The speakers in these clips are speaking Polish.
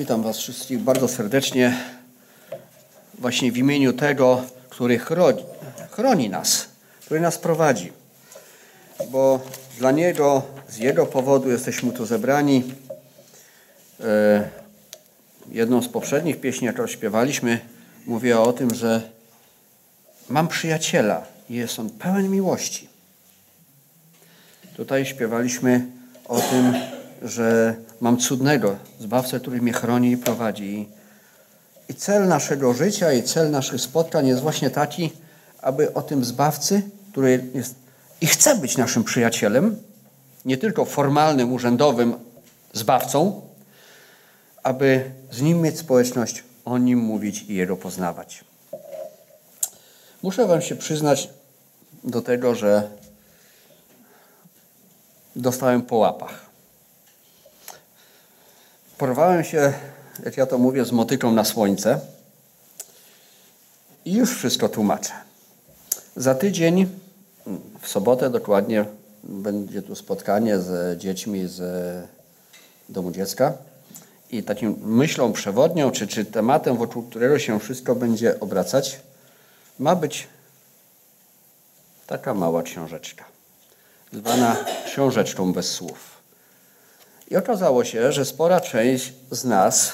Witam Was wszystkich bardzo serdecznie właśnie w imieniu tego, który chroni, chroni nas, który nas prowadzi. Bo dla Niego, z Jego powodu jesteśmy tu zebrani. E, jedną z poprzednich pieśni, jaką śpiewaliśmy, mówiła o tym, że mam przyjaciela i jest on pełen miłości. Tutaj śpiewaliśmy o tym, że mam cudnego Zbawcę, który mnie chroni i prowadzi. I cel naszego życia i cel naszych spotkań jest właśnie taki, aby o tym Zbawcy, który jest i chce być naszym przyjacielem, nie tylko formalnym, urzędowym Zbawcą, aby z Nim mieć społeczność, o Nim mówić i Jego poznawać. Muszę Wam się przyznać do tego, że dostałem po łapach. Porwałem się, jak ja to mówię, z motyką na słońce i już wszystko tłumaczę. Za tydzień, w sobotę dokładnie, będzie tu spotkanie z dziećmi z domu dziecka. I takim myślą przewodnią, czy, czy tematem, wokół którego się wszystko będzie obracać, ma być taka mała książeczka, zwana książeczką bez słów. I okazało się, że spora część z nas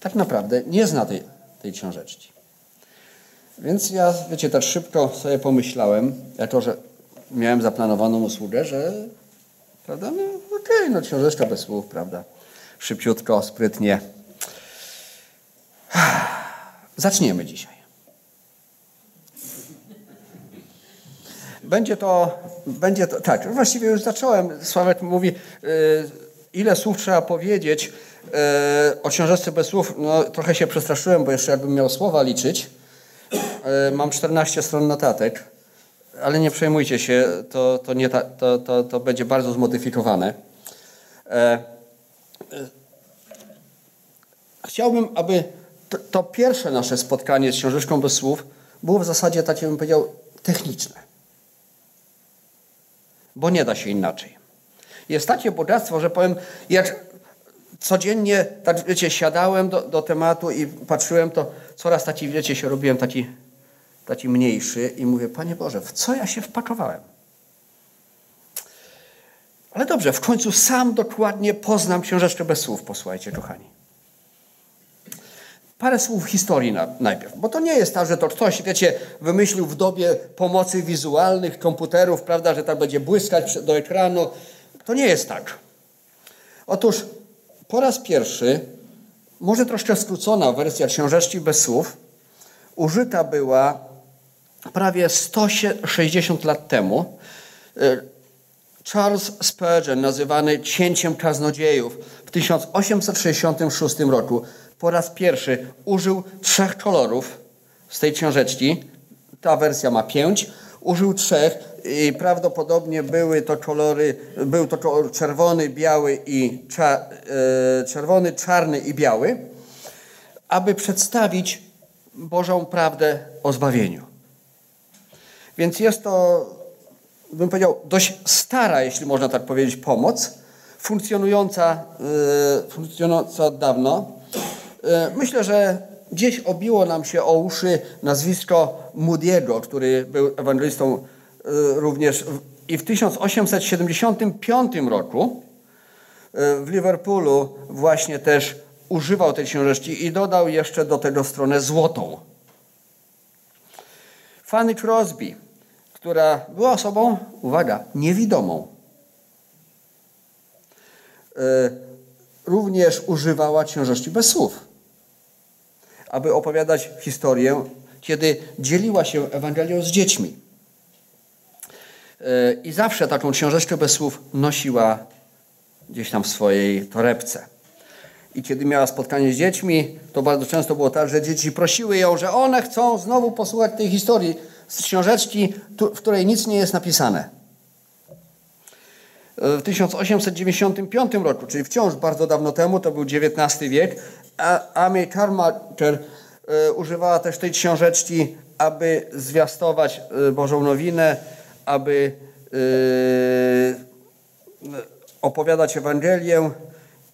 tak naprawdę nie zna tej, tej książeczki. Więc ja, wiecie, tak szybko sobie pomyślałem, jako że miałem zaplanowaną usługę, że, prawda, no okej, okay, no książeczka bez słów, prawda, szybciutko, sprytnie. Zaczniemy dzisiaj. Będzie to, będzie to, tak, właściwie już zacząłem. Sławek mówi, yy, ile słów trzeba powiedzieć yy, o książeczce bez słów. No, trochę się przestraszyłem, bo jeszcze jakbym miał słowa liczyć. Yy, mam 14 stron notatek, ale nie przejmujcie się, to, to, nie ta, to, to, to będzie bardzo zmodyfikowane. Chciałbym, aby to, to pierwsze nasze spotkanie z książeczką bez słów było w zasadzie takie, bym powiedział, techniczne bo nie da się inaczej. Jest takie bogactwo, że powiem, jak codziennie, tak wiecie, siadałem do, do tematu i patrzyłem, to coraz taki, wiecie, się robiłem taki, taki mniejszy i mówię, Panie Boże, w co ja się wpakowałem? Ale dobrze, w końcu sam dokładnie poznam książeczkę bez słów, posłuchajcie, kochani. Parę słów historii na, najpierw, bo to nie jest tak, że to ktoś, wiecie, wymyślił w dobie pomocy wizualnych, komputerów, prawda, że tak będzie błyskać do ekranu. To nie jest tak. Otóż po raz pierwszy, może troszkę skrócona wersja książeczki bez słów, użyta była prawie 160 lat temu. E, Charles Spurgeon, nazywany cięciem kaznodziejów, w 1866 roku po raz pierwszy użył trzech kolorów z tej książeczki. Ta wersja ma pięć. Użył trzech i prawdopodobnie były to kolory, był to kolor czerwony, biały i cza, e, czerwony, czarny i biały, aby przedstawić Bożą prawdę o zbawieniu. Więc jest to, bym powiedział, dość stara, jeśli można tak powiedzieć, pomoc, funkcjonująca, e, funkcjonująca od dawno. E, myślę, że gdzieś obiło nam się o uszy nazwisko Moody'ego, który był ewangelistą e, również i w 1875 roku e, w Liverpoolu właśnie też używał tej książeczki i dodał jeszcze do tego stronę złotą. Fanny Crosby, która była osobą, uwaga, niewidomą, również używała książeczki bez słów aby opowiadać historię, kiedy dzieliła się Ewangelią z dziećmi. E, I zawsze taką książeczkę bez słów nosiła gdzieś tam w swojej torebce. I kiedy miała spotkanie z dziećmi, to bardzo często było tak, że dzieci prosiły ją, że one chcą znowu posłuchać tej historii z książeczki, w której nic nie jest napisane. E, w 1895 roku, czyli wciąż bardzo dawno temu, to był XIX wiek, Amy Carmichael e, używała też tej książeczki, aby zwiastować e, Bożą nowinę, aby opowiadać Ewangelię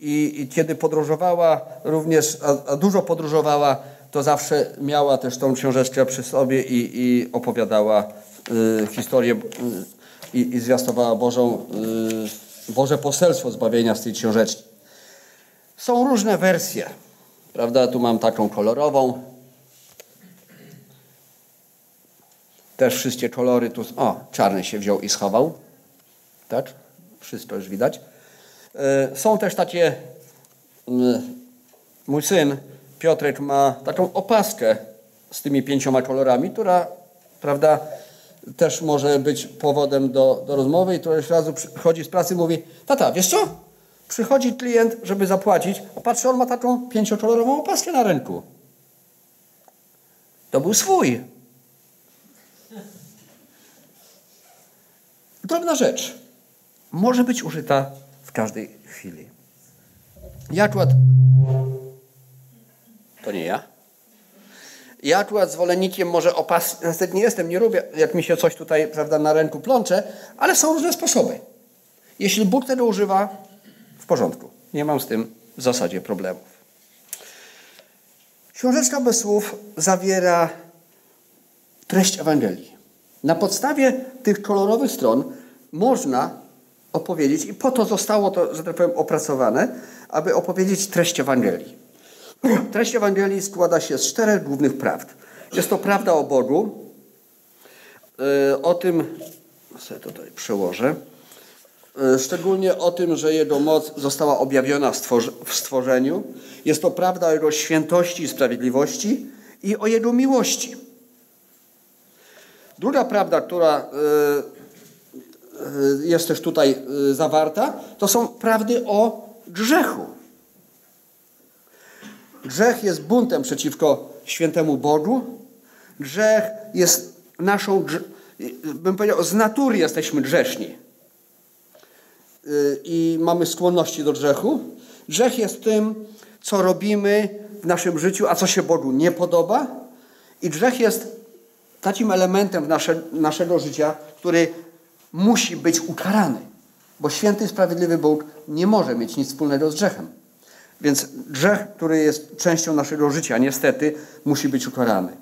I, i kiedy podróżowała, również, a, a, dużo podróżowała, to zawsze miała też tą książeczkę przy sobie i, i opowiadała y, historię y, i, zwiastowała Bożą, y, Boże poselstwo zbawienia z tej książeczki. Są różne wersje, prawda? Tu mam taką kolorową. Też wszystkie kolory tu. O, czarny się wziął i schował. Tak? Wszystko już widać. E, są też takie. Mój syn Piotrek ma taką opaskę z tymi pięcioma kolorami, która, prawda, też może być powodem do, do rozmowy i któreś razu przychodzi z pracy i mówi, tata, wiesz co? Przychodzi klient, żeby zapłacić, a patrzy, on ma taką pięciokolorową opaskę na ręku. To był swój. Drobna rzecz. Może być użyta w każdej chwili. Ja akurat... To nie ja. Ja akurat zwolennikiem może opas... Niestety nie jestem, nie lubię, jak mi się coś tutaj prawda, na ręku plącze, ale są różne sposoby. Jeśli Bóg tego używa, porządku. Nie mam z tym w zasadzie problemów. Książeczka bez słów zawiera treść Ewangelii. Na podstawie tych kolorowych stron można opowiedzieć, i po to zostało to, że tak powiem, opracowane, aby opowiedzieć treść Ewangelii. Treść Ewangelii składa się z czterech głównych prawd. Jest to prawda o Bogu, e, o tym, sobie tutaj przełożę, szczególnie o tym, że Jego moc została objawiona w stworzeniu. Jest to prawda o Jego świętości i sprawiedliwości i o Jego miłości. Druga prawda, która e, jest też tutaj zawarta, to są prawdy o grzechu. Grzech jest buntem przeciwko świętemu Bogu. Grzech jest naszą, bym powiedział, z natury jesteśmy grzeszni. Y, I mamy skłonności do grzechu. Grzech jest tym, co robimy w naszym życiu, a co się Bogu nie podoba. I grzech jest takim elementem nasze, naszego życia, który musi być ukarany. Bo święty, sprawiedliwy Bóg nie może mieć nic wspólnego z grzechem. Więc grzech, który jest częścią naszego życia, niestety musi być ukarany.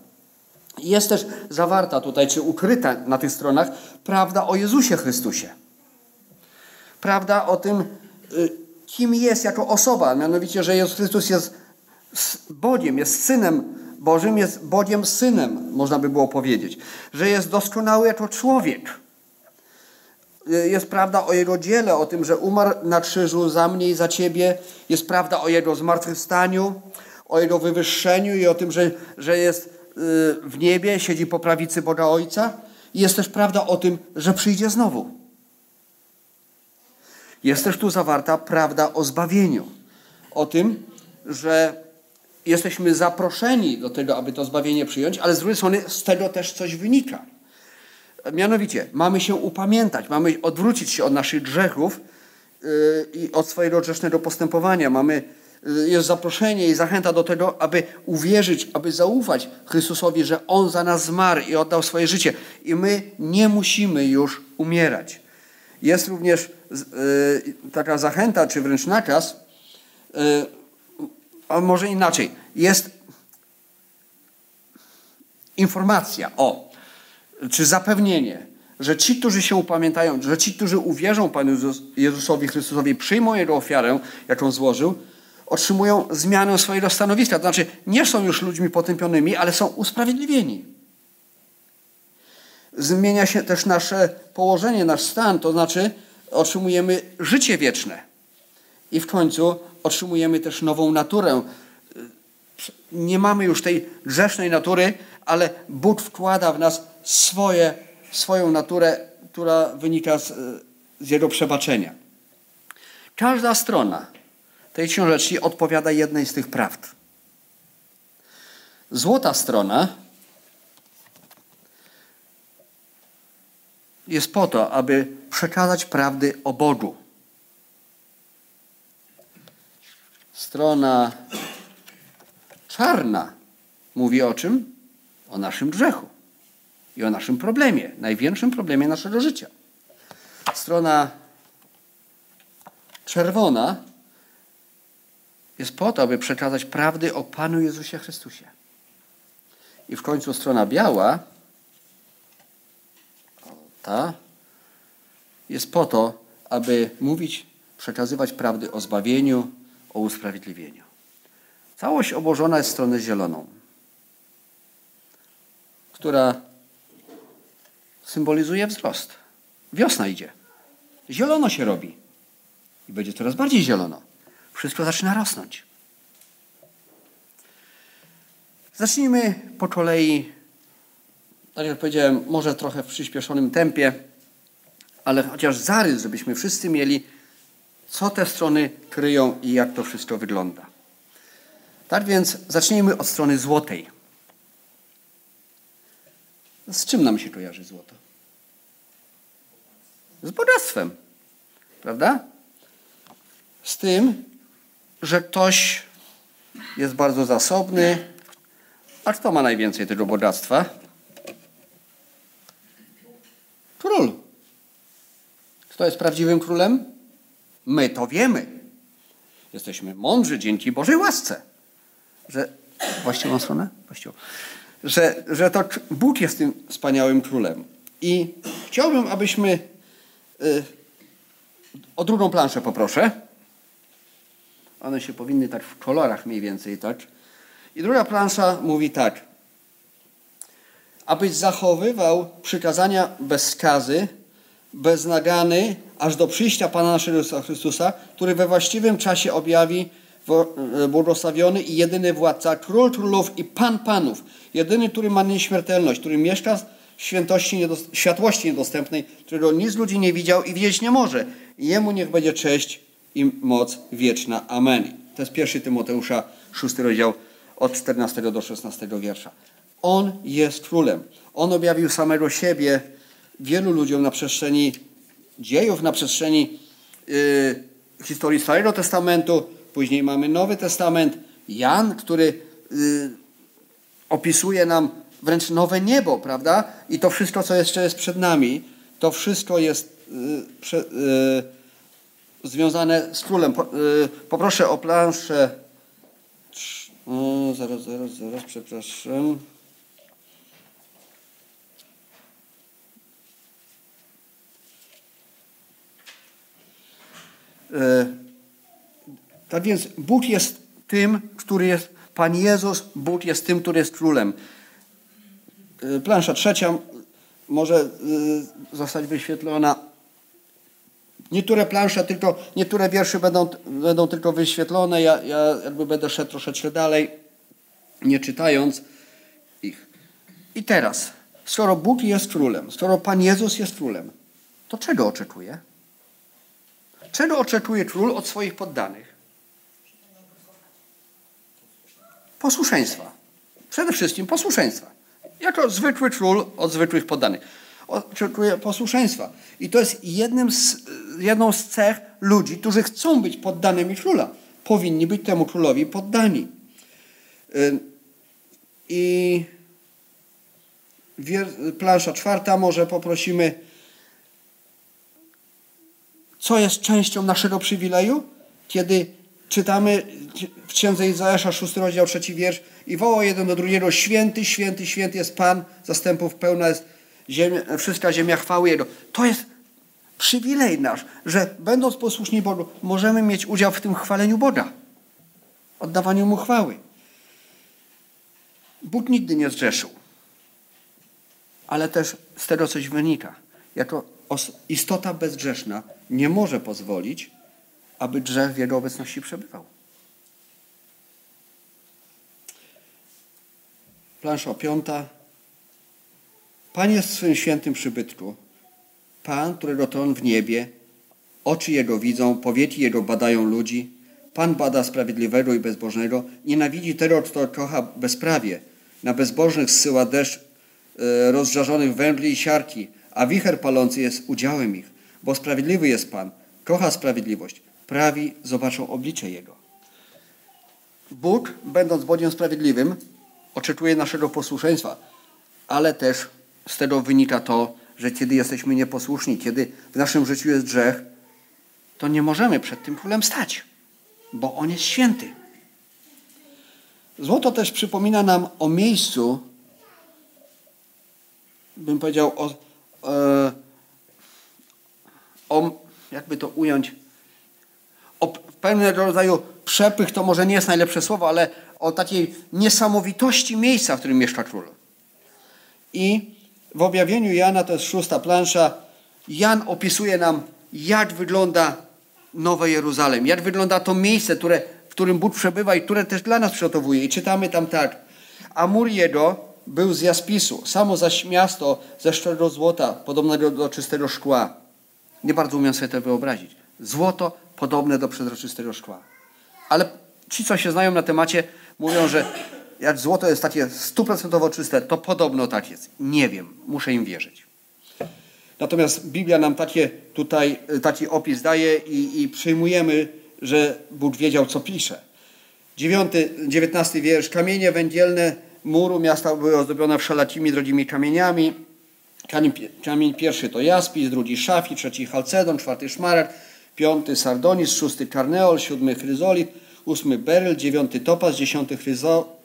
Jest też zawarta tutaj, czy ukryta na tych stronach, prawda o Jezusie Chrystusie. Prawda o tym, y, kim jest jako osoba, mianowicie, że Jezus Chrystus jest Bogiem, jest Synem Bożym, jest Bogiem Synem, można by było powiedzieć. Że jest doskonały jako człowiek jest prawda o Jego dziele, o tym, że umarł na krzyżu za mnie i za Ciebie. Jest prawda o Jego zmartwychwstaniu, o Jego wywyższeniu i o tym, że, że jest y, w niebie, siedzi po prawicy Boga Ojca. Jest też prawda o tym, że przyjdzie znowu. Jest też tu zawarta prawda o zbawieniu. O tym, że jesteśmy zaproszeni do tego, aby to zbawienie przyjąć, ale z drugiej strony z tego też coś wynika. Mianowicie, mamy się upamiętać, mamy odwrócić się od naszych grzechów yy, i od swojego grzesznego postępowania. Mamy, yy, jest zaproszenie i zachęta do tego, aby uwierzyć, aby zaufać Chrystusowi, że On za nas zmarł i oddał swoje życie. I my nie musimy już umierać. Jest również taka zachęta, czy wręcz nakaz, a może inaczej, jest informacja o czy zapewnienie, że ci, którzy się upamiętają, że ci, którzy uwierzą Panu Jezusowi Chrystusowi, przyjmą Jego ofiarę, jaką złożył, otrzymują zmianę swojego stanowiska. To znaczy, nie są już ludźmi potępionymi, ale są usprawiedliwieni. Zmienia się też nasze położenie, nasz stan, to znaczy otrzymujemy życie wieczne. I w końcu otrzymujemy też nową naturę. Nie mamy już tej grzesznej natury, ale Bóg wkłada w nas swoje, swoją naturę, która wynika z, z Jego przebaczenia. Każda strona tej książeczki odpowiada jednej z tych prawd. Złota strona jest po to, aby przekazać prawdy o Bogu. Strona czarna mówi o czym? O naszym grzechu i o naszym problemie, największym problemie naszego życia. Strona czerwona jest po to, aby przekazać prawdy o Panu Jezusie Chrystusie. I w końcu strona biała, ta, jest po to, aby mówić, przekazywać prawdy o zbawieniu, o usprawiedliwieniu. Całość obłożona jest stronę zieloną, która symbolizuje wzrost. Wiosna idzie. Zielono się robi. I będzie coraz bardziej zielono. Wszystko zaczyna rosnąć. Zacznijmy po kolei, tak jak powiedziałem, może trochę w przyspieszonym tempie, ale chociaż zarys, żebyśmy wszyscy mieli, co te strony kryją i jak to wszystko wygląda. Tak więc zacznijmy od strony złotej. Z czym nam się kojarzy złoto? Z bogactwem. Prawda? Z tym, że ktoś jest bardzo zasobny. A kto ma najwięcej tego bogactwa? Król. Kto jest prawdziwym królem? My to wiemy. Jesteśmy mądrzy dzięki Bożej łasce. Że, właściwą stronę? Właściwą. Że, że to Bóg jest tym wspaniałym królem. I chciałbym, abyśmy y, o drugą planszę poproszę. One się powinny tak w kolorach mniej więcej, tak? I druga plansza mówi tak. Abyś zachowywał przykazania bez skazy, bez nagany, aż do przyjścia Pana naszego Chrystusa, który we właściwym czasie objawi e, błogosławiony i jedyny władca, król królów i pan panów, jedyny, który ma nieśmiertelność, który mieszka w świętości, światłości niedostępnej, którego nic ludzi nie widział i widzieć nie może. Jemu niech będzie cześć i moc wieczna. Amen. To jest pierwszy Tymoteusza, szósty rozdział od 14 do 16 wiersza. On jest królem. On objawił samego siebie wielu ludziom na przestrzeni dziejów, na przestrzeni yy, historii Starego Testamentu. Później mamy Nowy Testament. Jan, który yy, opisuje nam wręcz nowe niebo, prawda? I to wszystko, co jeszcze jest przed nami, to wszystko jest yy, prze, związane z królem. Y, poproszę o planszę. O, zaraz, zaraz, zaraz, przepraszam. Tak więc Bóg jest tym, który jest Pan Jezus, Bóg jest tym, który jest królem. E, plansza trzecia może e, zostać wyświetlona. Niektóre plansze tylko, niektóre wiersze będą, będą tylko wyświetlone. Ja, ja jakby będę szedł troszeczkę dalej, nie czytając ich. I teraz, skoro Bóg jest królem, skoro Pan Jezus jest królem, to czego oczekuje? Czego oczekuje król od swoich poddanych? Posłuszeństwa. Przede wszystkim posłuszeństwa. Jako zwykły król od zwykłych poddanych oczekuje posłuszeństwa. I to jest jednym z, jedną z cech ludzi, którzy chcą być poddanymi króla. Powinni być temu królowi poddani. I plansza czwarta, może poprosimy, co jest częścią naszego przywileju? Kiedy czytamy w księdze Izajasza, 6 rozdział, 3 wiersz i woła jeden do drugiego, święty, święty, święty jest Pan, zastępów pełna jest ziemia, wszystka ziemia chwały Jego. To jest przywilej nasz, że będąc posłuszni Bogu, możemy mieć udział w tym chwaleniu Boga, oddawaniu Mu chwały. Bóg nigdy nie zrzeszył, ale też z tego coś wynika. Jako istota bezgrzeszna nie może pozwolić, aby grzech w Jego obecności przebywał. Plansza piąta. Pan jest w swym świętym przybytku. Pan, którego tron w niebie, oczy Jego widzą, powieki Jego badają ludzi. Pan bada sprawiedliwego i bezbożnego, nienawidzi tego, kto kocha bezprawie. Na bezbożnych zsyła deszcz e, rozżarzonych węgli i siarki, a wicher palący jest udziałem ich. Bo sprawiedliwy jest Pan, kocha sprawiedliwość, prawi zobaczą oblicze Jego. Bóg, będąc Bogiem sprawiedliwym, oczekuje naszego posłuszeństwa, ale też z tego wynika to, że kiedy jesteśmy nieposłuszni, kiedy w naszym życiu jest grzech, to nie możemy przed tym królem stać, bo on jest święty. Złoto też przypomina nam o miejscu, bym powiedział, o, o jakby to ująć, o pewnego rodzaju przepych, to może nie jest najlepsze słowo, ale o takiej niesamowitości miejsca, w którym mieszka król. I w objawieniu Jana, to jest szósta plansza, Jan opisuje nam, jak wygląda Nowe Jeruzalem, jak wygląda to miejsce, które, w którym Bóg przebywa i które też dla nas przygotowuje. I czytamy tam tak. A mur jego był z jaspisu, samo zaś miasto ze szczerego złota, podobnego do czystego szkła. Nie bardzo umiem sobie to wyobrazić. Złoto podobne do przezroczystego szkła. Ale ci, co się znają na temacie, mówią, że jak złoto jest takie stuprocentowo czyste, to podobno tak jest. Nie wiem, muszę im wierzyć. Natomiast Biblia nam takie tutaj, taki opis daje i, i przyjmujemy, że Bóg wiedział, co pisze. Dziewiąty, dziewiętnasty wiersz. Kamienie węgielne muru miasta były ozdobione wszelakimi drogimi kamieniami. Kamień, pierwszy to jaspis, drugi szafi, trzeci halcedon, czwarty szmaragd, piąty sardonis, szósty karneol, siódmy chryzolit, ósmy beryl, dziewiąty topaz, dziesiąty chryzo,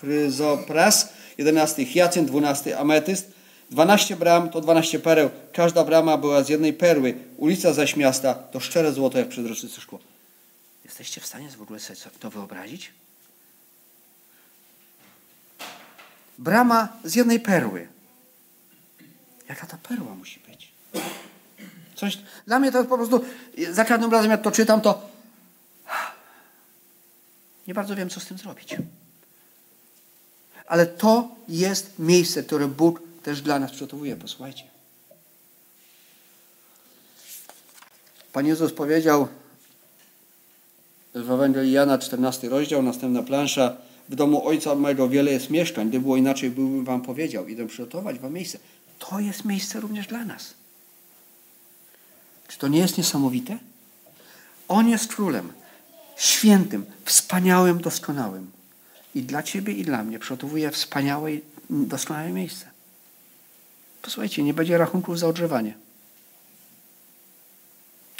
chryzopras, jedenasty hiacynt, dwunasty ametyst, dwanaście bram to dwanaście pereł. Każda brama była z jednej perły. Ulica zaś miasta to szczere złoto jak przezroczyste szkło. Jesteście w stanie w ogóle sobie to wyobrazić? Brama z jednej perły. Jaka ta perła musi być? Coś, dla mnie to po prostu, za każdym razem jak to czytam, to nie bardzo wiem, co z tym zrobić. Ale to jest miejsce, które Bóg też dla nas przygotowuje. Posłuchajcie. Pan Jezus powiedział w Ewangelii Jana, 14 rozdział, następna plansza. W domu Ojca mojego wiele jest mieszkań. Gdyby było inaczej, byłbym wam powiedział. Idę przygotować wam miejsce. To jest miejsce również dla nas. Czy to nie jest niesamowite? On jest królem, świętym, wspaniałym, doskonałym. I dla ciebie, i dla mnie przygotowuje wspaniałe, doskonałe miejsce. Posłuchajcie, nie będzie rachunków za ogrzewanie.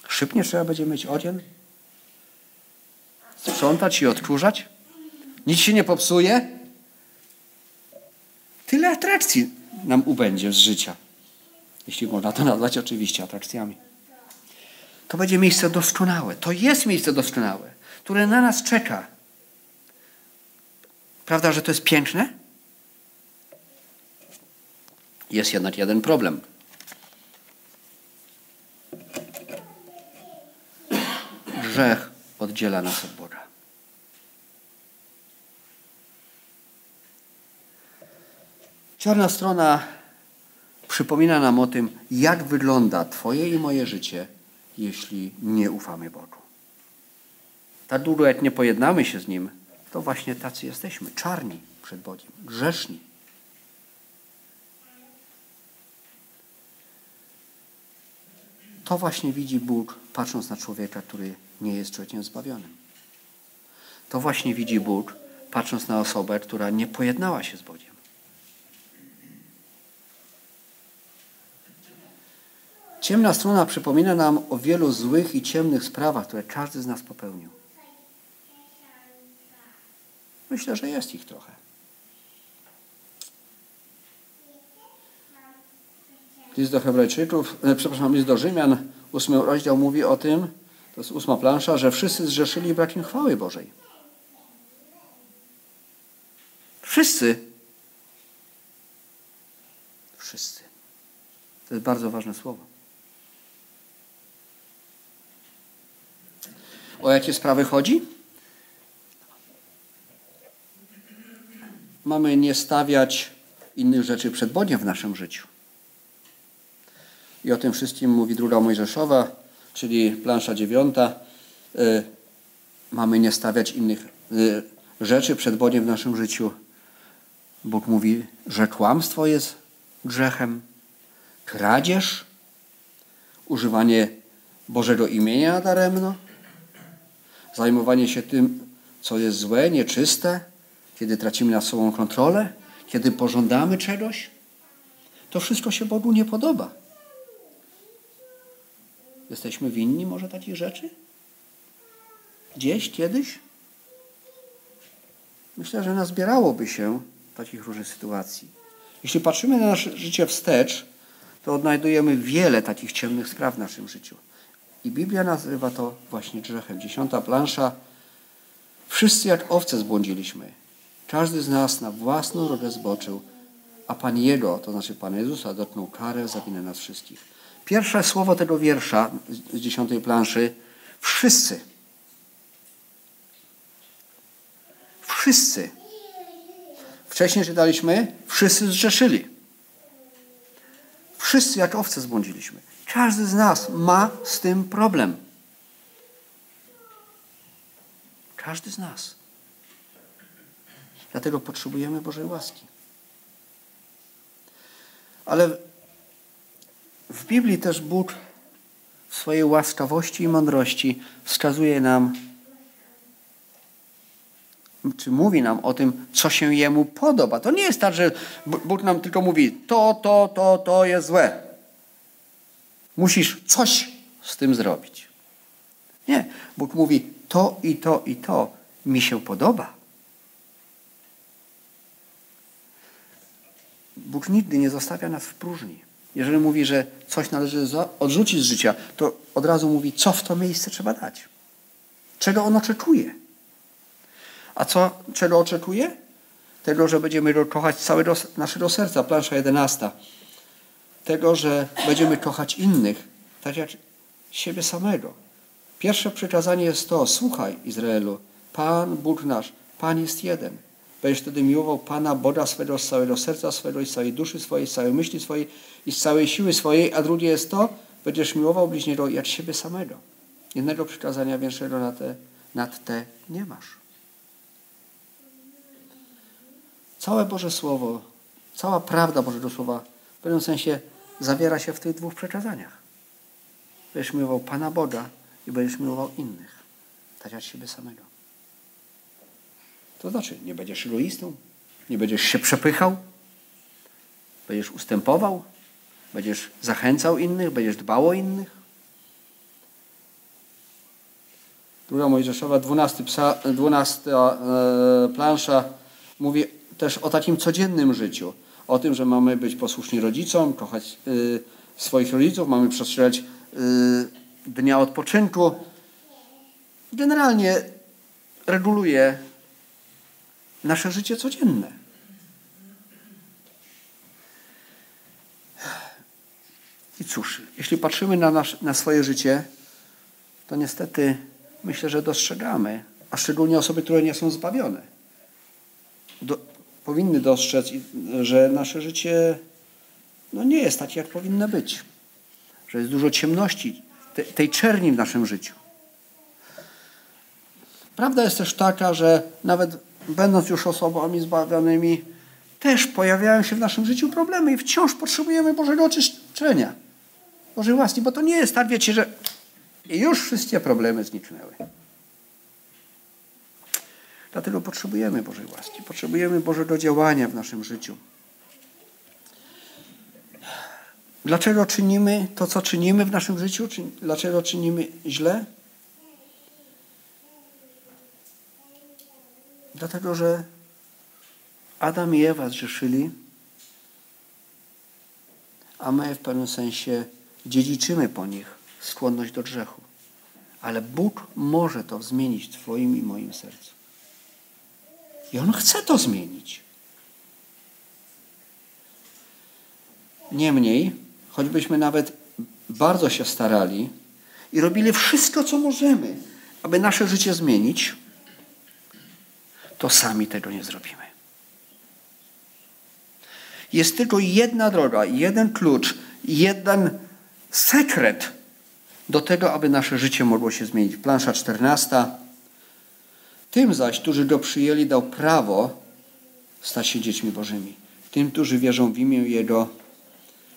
Szybnie trzeba będzie mieć odzień, sprzątać i odkurzać. Nic się nie popsuje. Tyle atrakcji nam ubędzie z życia. Jeśli można to nazwać oczywiście atrakcjami. To będzie miejsce doskonałe. To jest miejsce doskonałe, które na nas czeka. Prawda, że to jest piękne? Jest jednak jeden problem. Grzech oddziela nas od Boga. Czarna strona przypomina nam o tym, jak wygląda Twoje i moje życie, jeśli nie ufamy Bogu. Tak długo, jak nie pojednamy się z Nim, to właśnie tacy jesteśmy, czarni przed Bogiem, grzeszni. To właśnie widzi Bóg, patrząc na człowieka, który nie jest człowiekiem zbawionym. To właśnie widzi Bóg, patrząc na osobę, która nie pojednała się z Bogiem. Ciemna strona przypomina nam o wielu złych i ciemnych sprawach, które każdy z nas popełnił. Myślę, że jest ich trochę. List do Hebrajczyków, e, przepraszam, list do Rzymian, ósmy rozdział mówi o tym, to jest ósma plansza, że wszyscy zrzeszyli brakiem chwały Bożej. Wszyscy. Wszyscy. To jest bardzo ważne słowo. O jakie sprawy chodzi? Mamy nie stawiać innych rzeczy przed Bogiem w naszym życiu. I o tym wszystkim mówi druga Mojżeszowa, czyli plansza dziewiąta. Y, mamy nie stawiać innych y, rzeczy przed Bogiem w naszym życiu. Bóg mówi, że kłamstwo jest grzechem, kradzież, używanie Bożego imienia daremno, zajmowanie się tym, co jest złe, nieczyste, kiedy tracimy nad sobą kontrolę, kiedy pożądamy czegoś. To wszystko się Bogu nie podoba. Jesteśmy winni może takich rzeczy? Gdzieś, kiedyś? myślę, że nazbierałoby się takich różnych sytuacji. Jeśli patrzymy na nasze życie wstecz, to odnajdujemy wiele takich ciemnych spraw w naszym życiu. I Biblia nazywa to właśnie grzechem. Dziesiąta plansza. Wszyscy jak owce zbłądziliśmy. Każdy z nas na własną drogę zboczył, a Pan Jego, to znaczy Pan Jezusa, dotknął karę za winę nas wszystkich. Pierwsze słowo tego wiersza z dziesiątej planszy. Wszyscy. Wszyscy. Wcześniej czytaliśmy, wszyscy zrzeszyli. Wszyscy jak owce zbłądziliśmy. Każdy z nas ma z tym problem. Każdy z nas. Dlatego potrzebujemy Bożej łaski. Ale w Biblii też Bóg w swojej łaskawości i mądrości wskazuje nam, czy mówi nam o tym, co się Jemu podoba. To nie jest tak, że Bóg nam tylko mówi, to, to, to, to jest złe. Musisz coś z tym zrobić. Nie. Bóg mówi, to i to i to mi się podoba. Bóg nigdy nie zostawia nas w próżni. Jeżeli mówi, że coś należy odrzucić z życia, to od razu mówi, co w to miejsce trzeba dać. Czego on oczekuje. A co, czego oczekuje? Tego, że będziemy kochać całego naszego serca. Plansza 11. Tego, że będziemy kochać innych, tak jak siebie samego. Pierwsze przykazanie jest to, słuchaj Izraelu, Pan Bóg nasz, Pan jest jeden. Będziesz wtedy miłował Pana Boga swego z całego serca swego i z całej duszy swojej, z całej myśli swojej i z całej siły swojej. A drugie jest to, będziesz miłował bliźniego jak siebie samego. Jednego przykazania większego nad te, nad te nie masz. Całe Boże Słowo, cała prawda Bożego Słowa w pewnym sensie zawiera się w tych dwóch przekazaniach. Będziesz miłował Pana Boga i będziesz miłował innych, tak jak siebie samego. To znaczy, nie będziesz egoistą, nie będziesz się przepychał, będziesz ustępował, będziesz zachęcał innych, będziesz dbał o innych. Druga Mojżeszowa, 12, psa, 12 e, plansza mówi też o takim codziennym życiu. O tym, że mamy być posłuszni rodzicom, kochać y, swoich rodziców, mamy przestrzegać y, dnia odpoczynku. Generalnie reguluje nasze życie codzienne. I cóż, jeśli patrzymy na, nasz, na swoje życie, to niestety myślę, że dostrzegamy, a szczególnie osoby, które nie są zbawione, do, powinny dostrzec, że nasze życie no, nie jest takie, jak powinno być. Że jest dużo ciemności, te, tej czerni w naszym życiu. Prawda jest też taka, że nawet będąc już osobami zbawionymi, też pojawiają się w naszym życiu problemy i wciąż potrzebujemy Bożego oczyszczenia. Bożej łaski, bo to nie jest tak, wiecie, że już wszystkie problemy zniknęły. Dlatego potrzebujemy Bożej łaski, potrzebujemy Bożego działania w naszym życiu. Dlaczego czynimy to, co czynimy w naszym życiu? Dlaczego czynimy źle? Dlatego, że Adam i Ewa zrzeszyli, a my w pewnym sensie dziedziczymy po nich skłonność do grzechu. Ale Bóg może to zmienić w Twoim i moim sercu. I On chce to zmienić. Niemniej, choćbyśmy nawet bardzo się starali i robili wszystko, co możemy, aby nasze życie zmienić, to sami tego nie zrobimy. Jest tylko jedna droga, jeden klucz, jeden sekret do tego, aby nasze życie mogło się zmienić. Plansza 14. Tym zaś, którzy go przyjęli, dał prawo stać się dziećmi Bożymi. Tym, którzy wierzą w imię Jego,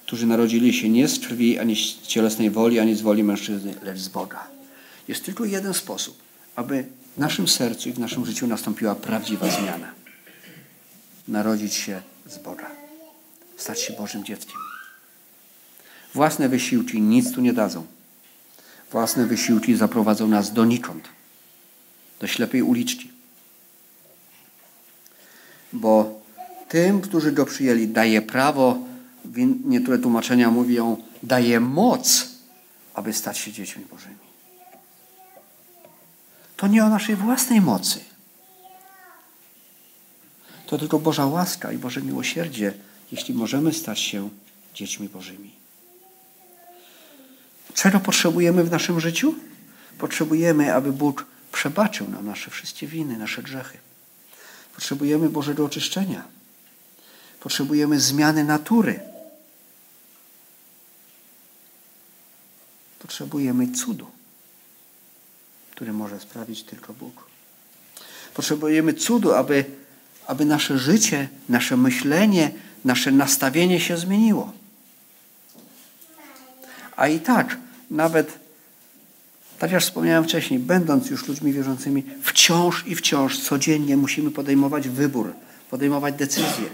którzy narodzili się nie z krwi, ani z cielesnej woli, ani z woli mężczyzny, lecz z Boga. Jest tylko jeden sposób, aby w naszym sercu i w naszym życiu nastąpiła prawdziwa zmiana. Narodzić się z Boga. Stać się Bożym dzieckiem. Własne wysiłki nic tu nie dadzą. Własne wysiłki zaprowadzą nas donikąd. Do ślepej uliczki. bo tym, którzy go przyjęli, daje prawo, niektóre tłumaczenia mówią, daje moc, aby stać się dziećmi Bożymi. To nie o naszej własnej mocy. To tylko Boża łaska i Boże miłosierdzie, jeśli możemy stać się dziećmi Bożymi. Czego potrzebujemy w naszym życiu? Potrzebujemy, aby Bóg przebaczył nam nasze wszystkie winy, nasze grzechy. Potrzebujemy Bożego oczyszczenia. Potrzebujemy zmiany natury. Potrzebujemy cudu, który może sprawić tylko Bóg. Potrzebujemy cudu, aby, aby nasze życie, nasze myślenie, nasze nastawienie się zmieniło. A i tak, nawet, tak jak wspomniałem wcześniej, będąc już ludźmi wierzącymi, wciąż i wciąż codziennie musimy podejmować wybór, podejmować decyzje.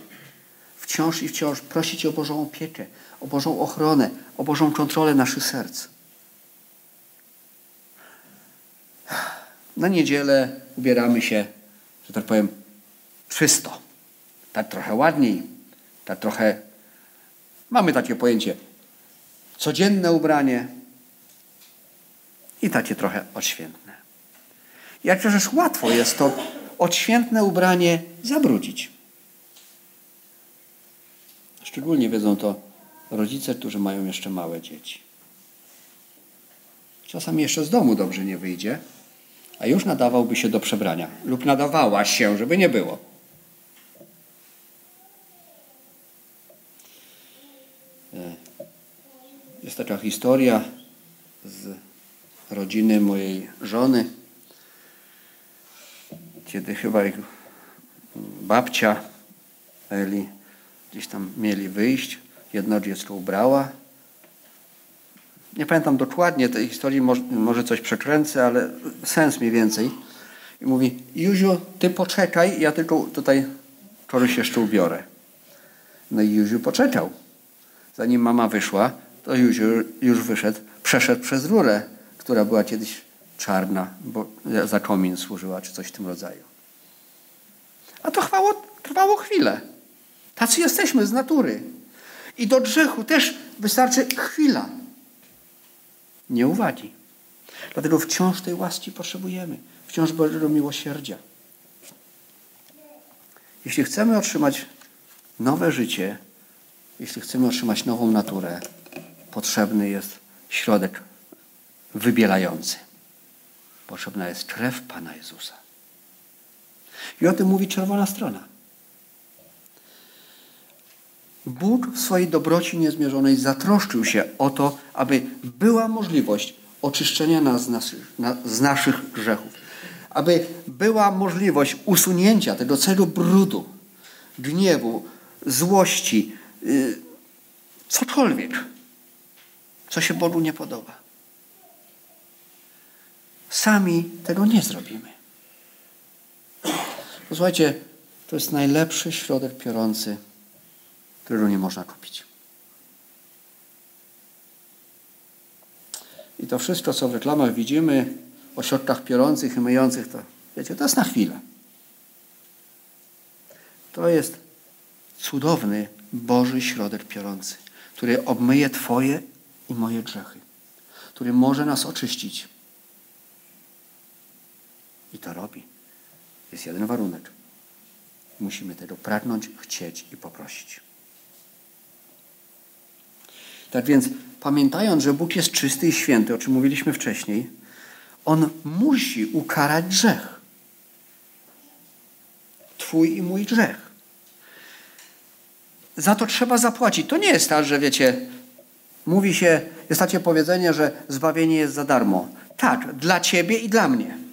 Wciąż i wciąż prosić o Bożą opiekę, o Bożą ochronę, o Bożą kontrolę naszych serc. Na niedzielę ubieramy się, że tak powiem, czysto. Tak trochę ładniej, tak trochę. Mamy takie pojęcie codzienne ubranie i takie trochę odświętne. Jakżeż łatwo jest to odświętne ubranie zabrudzić. Szczególnie wiedzą to rodzice, którzy mają jeszcze małe dzieci. Czasami jeszcze z domu dobrze nie wyjdzie, a już nadawałby się do przebrania lub nadawała się, żeby nie było. Jest taka historia z rodziny mojej żony, kiedy chyba ich babcia Eli gdzieś tam mieli wyjść, jedno dziecko ubrała. Nie pamiętam dokładnie tej historii, może, coś przekręcę, ale sens mniej więcej. I mówi, Józiu, ty poczekaj, ja tylko tutaj kogoś jeszcze ubiorę. No i Józiu poczekał. Zanim mama wyszła, to już, już wyszedł, przeszedł przez rurę, która była kiedyś czarna, bo za komin służyła, czy coś w tym rodzaju. A to trwało, trwało chwilę. Tacy jesteśmy z natury. I do grzechu też wystarczy chwila. Nie uwagi. Dlatego wciąż tej łaski potrzebujemy. Wciąż Bożego miłosierdzia. Jeśli chcemy otrzymać nowe życie, jeśli chcemy otrzymać nową naturę, potrzebny jest środek wybielający. Potrzebna jest krew Pana Jezusa. I o tym mówi czerwona strona. Bóg w swojej dobroci niezmierzonej zatroszczył się o to, aby była możliwość oczyszczenia nas z naszych, grzechów. Aby była możliwość usunięcia tego celu brudu, gniewu, złości, yy, cokolwiek co się Bogu nie podoba. Sami tego nie zrobimy. Posłuchajcie, to jest najlepszy środek piorący, którego nie można kupić. I to wszystko, co w reklamach widzimy o środkach piorących i myjących, to wiecie, to jest na chwilę. To jest cudowny Boży środek piorący, który obmyje Twoje i moje grzechy, który może nas oczyścić. I to robi. Jest jeden warunek. Musimy tego pragnąć, chcieć i poprosić. Tak więc, pamiętając, że Bóg jest czysty i święty, o czym mówiliśmy wcześniej, On musi ukarać grzech. Twój i mój grzech. Za to trzeba zapłacić. To nie jest tak, że wiecie, Mówi się, jest takie powiedzenie, że zbawienie jest za darmo. Tak, dla ciebie i dla mnie.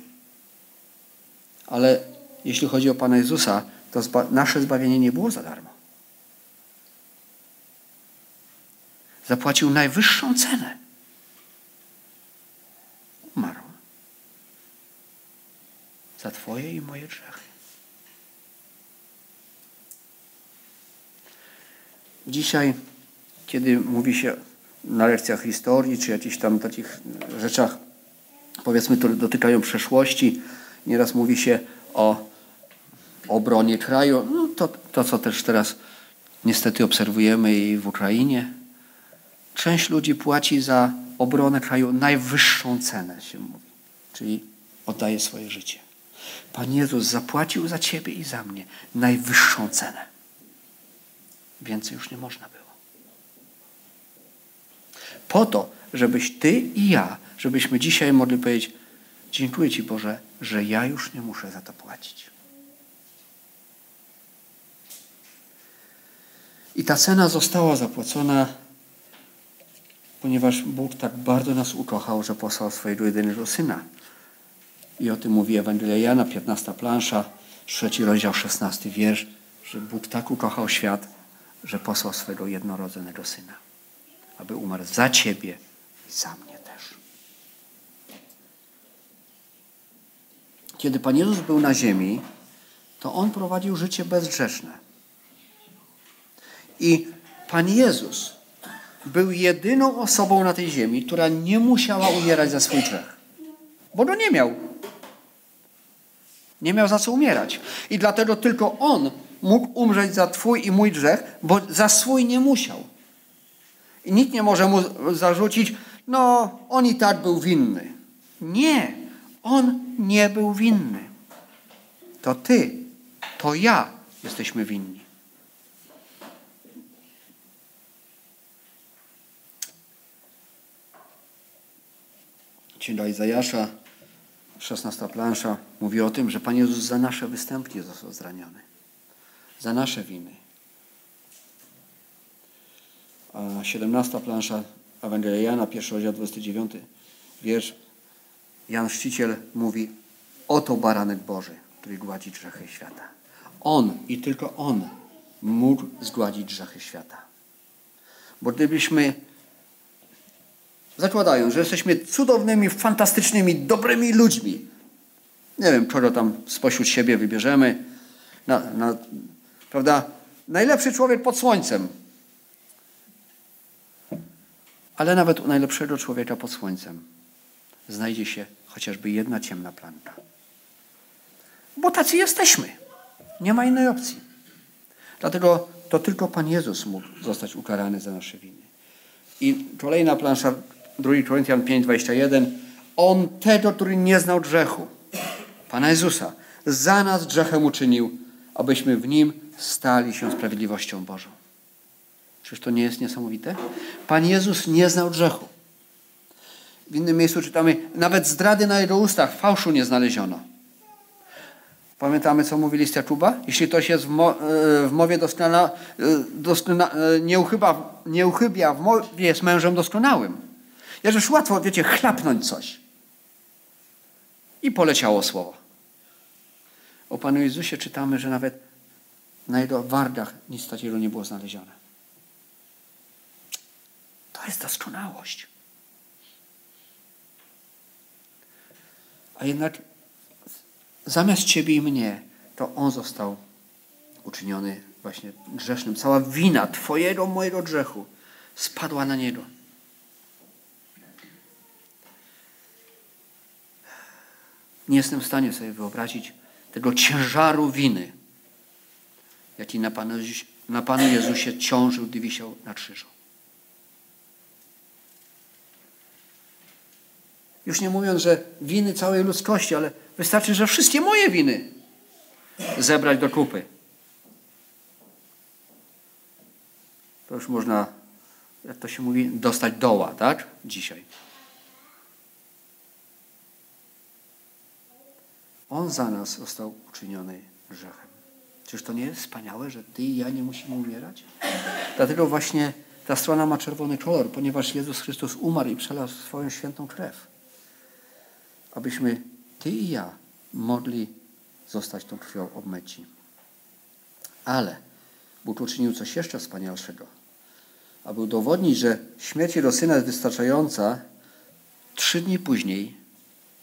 Ale jeśli chodzi o Pana Jezusa, to zba nasze zbawienie nie było za darmo. Zapłacił najwyższą cenę. Umarł. Za Twoje i moje grzechy. Dzisiaj, kiedy mówi się na lekcjach historii, czy jakichś tam takich rzeczach, powiedzmy, które dotykają przeszłości. Nieraz mówi się o obronie kraju. No, to, to, co też teraz niestety obserwujemy i w Ukrainie. Część ludzi płaci za obronę kraju najwyższą cenę, się mówi, czyli oddaje swoje życie. Pan Jezus zapłacił za ciebie i za mnie najwyższą cenę. Więcej już nie można było. Po to, żebyś ty i ja, żebyśmy dzisiaj mogli powiedzieć: Dziękuję Ci Boże, że ja już nie muszę za to płacić. I ta cena została zapłacona, ponieważ Bóg tak bardzo nas ukochał, że posłał swojego jedynego Syna. I o tym mówi Ewangelia Jana, 15 plansza, trzeci rozdział, 16 wiersz, że Bóg tak ukochał świat, że posłał swojego jednorodzonego Syna, aby umarł za Ciebie i za mnie też. Kiedy Pan Jezus był na ziemi, to On prowadził życie bezgrzeszne. I Pan Jezus był jedyną osobą na tej ziemi, która nie musiała umierać za swój grzech. Bo go nie miał. Nie miał za co umierać. I dlatego tylko On mógł umrzeć za Twój i mój grzech, bo za swój nie musiał. I nikt nie może mu zarzucić, no, on i tak był winny. Nie, on nie był winny. To Ty, to ja jesteśmy winni. Księga Izajasza, 16 plansza, mówi o tym, że Pan Jezus za nasze występki został zraniony. Za nasze winy. A 17 plansza Ewangelia Jana, pierwszy rozdział 29 wiersz. Jan Chrzciciel mówi, oto baranek Boży, który gładzi grzechy świata. On i tylko On mógł zgładzić grzechy świata. Bo gdybyśmy zakładają, że jesteśmy cudownymi, fantastycznymi, dobrymi ludźmi. Nie wiem, kogo tam spośród siebie wybierzemy. Na, na, prawda? Najlepszy człowiek pod słońcem. Ale nawet u najlepszego człowieka pod słońcem znajdzie się chociażby jedna ciemna planka. Bo tacy jesteśmy. Nie ma innej opcji. Dlatego to tylko Pan Jezus mógł zostać ukarany za nasze winy. I kolejna plansza 2 Koryntian 5:21 On tego, który nie znał grzechu, Pana Jezusa, za nas grzechem uczynił, abyśmy w Nim stali się sprawiedliwością Bożą. Czyż to nie jest niesamowite? Pan Jezus nie znał grzechu. W innym miejscu czytamy, nawet zdrady na jego ustach, fałszu nie znaleziono. Pamiętamy, co mówi list Jakuba? Jeśli ktoś jest w, mo e, w mowie doskonała, e, doskona, e, nie, uchyba, nie uchybia w mowie, jest mężem doskonałym. Jakżeż łatwo, wiecie, chlapnąć coś. I poleciało słowo. O Panu Jezusie czytamy, że nawet na jego wardach nic takiego nie było znalezione. To jest doskonałość. A jednak zamiast Ciebie i mnie, to On został uczyniony właśnie grzesznym. Cała wina Twojego, mojego grzechu spadła na Niego. Nie jestem w stanie sobie wyobrazić tego ciężaru winy, jaki na Panu, na Panu Jezusie ciążył, gdy wisiał na krzyżu. Już nie mówiąc, że winy całej ludzkości, ale wystarczy, że wszystkie moje winy zebrać do kupy. To już można, jak to się mówi, dostać doła, tak? Dzisiaj. On za nas został uczyniony grzechem. Czyż to nie jest wspaniałe, że Ty i ja nie musimy umierać? Dlatego właśnie ta strona ma czerwony kolor, ponieważ Jezus Chrystus umarł i przelał swoją świętą krew. Abyśmy Ty i ja mogli zostać tą krwią obmyci. Ale Bóg uczynił coś jeszcze wspanialszego. Aby udowodnić, że śmierć Jego Syna jest wystarczająca, trzy dni później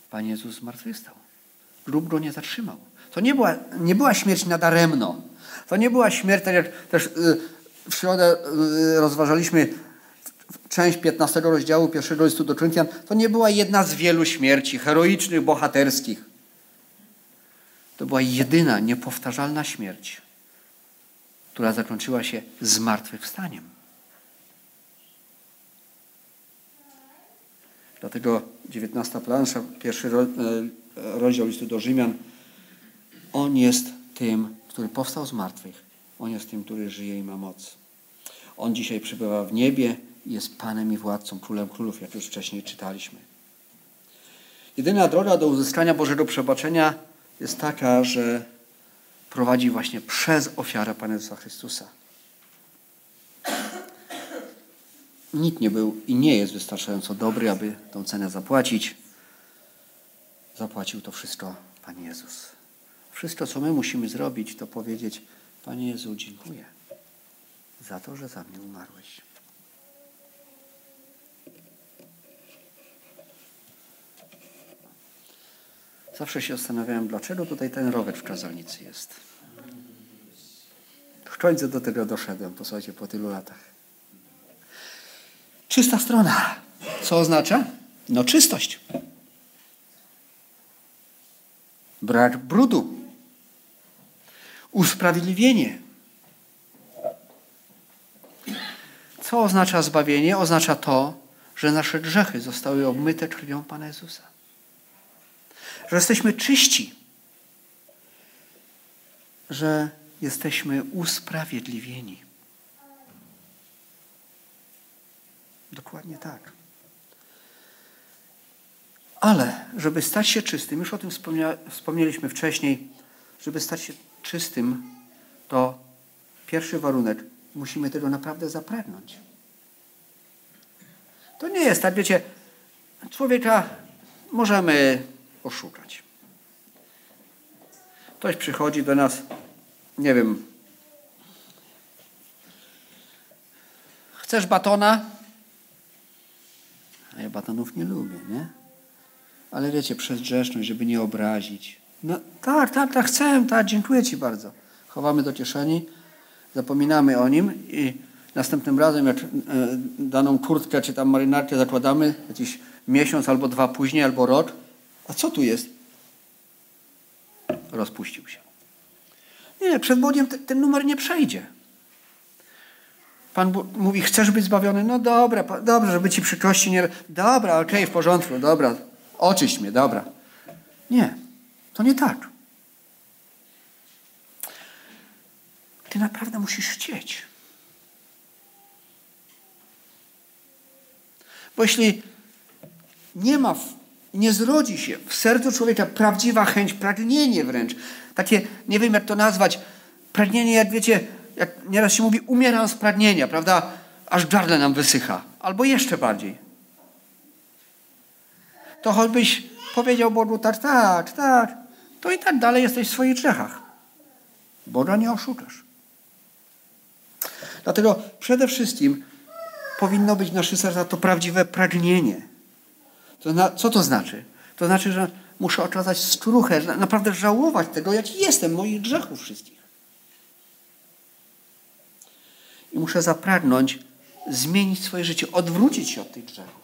Pan Jezus zmartwychwstał lub go nie zatrzymał. To nie była, nie była śmierć nadaremno. To nie była śmierć, tak jak też y, w środę y, rozważaliśmy część 15 rozdziału pierwszego listu do Koryntian, to nie była jedna z wielu śmierci heroicznych, bohaterskich. To była jedyna, niepowtarzalna śmierć, która zakończyła się zmartwychwstaniem. Dlatego 19 plansza, pierwszy e, rozdział listu do Rzymian, on jest tym, który powstał z martwych. On jest tym, który żyje i ma moc. On dzisiaj przebywa w niebie jest Panem i Władcą, Królem Królów, jak już wcześniej czytaliśmy. Jedyna droga do uzyskania Bożego przebaczenia jest taka, że prowadzi właśnie przez ofiarę Pana Jezusa Chrystusa. Nikt nie był i nie jest wystarczająco dobry, aby tą cenę zapłacić. Zapłacił to wszystko Pan Jezus. Wszystko, co my musimy zrobić, to powiedzieć: Panie Jezu, dziękuję za to, że za mnie umarłeś. Zawsze się zastanawiałem, dlaczego tutaj ten rower w kazalnicy jest. W końcu do tego doszedłem, posłuchajcie, po tylu latach. Czysta strona. Co oznacza? No czystość. Brak brudu. Usprawiedliwienie. Co oznacza zbawienie? Oznacza to, że nasze grzechy zostały obmyte krwią Pana Jezusa że jesteśmy czyści, że jesteśmy usprawiedliwieni. Dokładnie tak. Ale, żeby stać się czystym, już o tym wspomnieliśmy wcześniej, żeby stać się czystym, to pierwszy warunek, musimy tego naprawdę zapragnąć. To nie jest tak, wiecie, człowieka możemy oszukać. Ktoś przychodzi do nas, nie wiem, chcesz batona? A ja batonów nie lubię, nie? Ale wiecie, przez grzeszność, żeby nie obrazić. No tak, tak, tak, chcę, tak, dziękuję Ci bardzo. Chowamy do kieszeni, zapominamy o nim i następnym razem, jak e, daną kurtkę czy tam marynarkę zakładamy, jakiś miesiąc albo dwa później, albo rok, a co tu jest? Rozpuścił się. Nie, przed Bogiem ten, numer nie przejdzie. Pan mówi, chcesz być zbawiony? No dobra, dobrze, żeby ci przykrości nie... Dobra, okej, okay, w porządku, dobra, oczyść mnie, dobra. Nie, to nie tak. Ty naprawdę musisz chcieć. Bo jeśli nie ma nie zrodzi się w sercu człowieka prawdziwa chęć, pragnienie wręcz. Takie, nie wiem jak to nazwać, pragnienie, jak wiecie, jak nieraz się mówi, umieram z pragnienia, prawda? Aż gardle nam wysycha. Albo jeszcze bardziej. To choćbyś powiedział Bogu tak, tak, tak, to i tak dalej jesteś w swoich grzechach. Boga nie oszukasz. Dlatego przede wszystkim powinno być w naszych sercach to prawdziwe pragnienie to na, co to znaczy? To znaczy, że muszę okazać skruchę, naprawdę żałować tego, jaki jestem, moich grzechów wszystkich. I muszę zapragnąć zmienić swoje życie, odwrócić się od tych grzechów.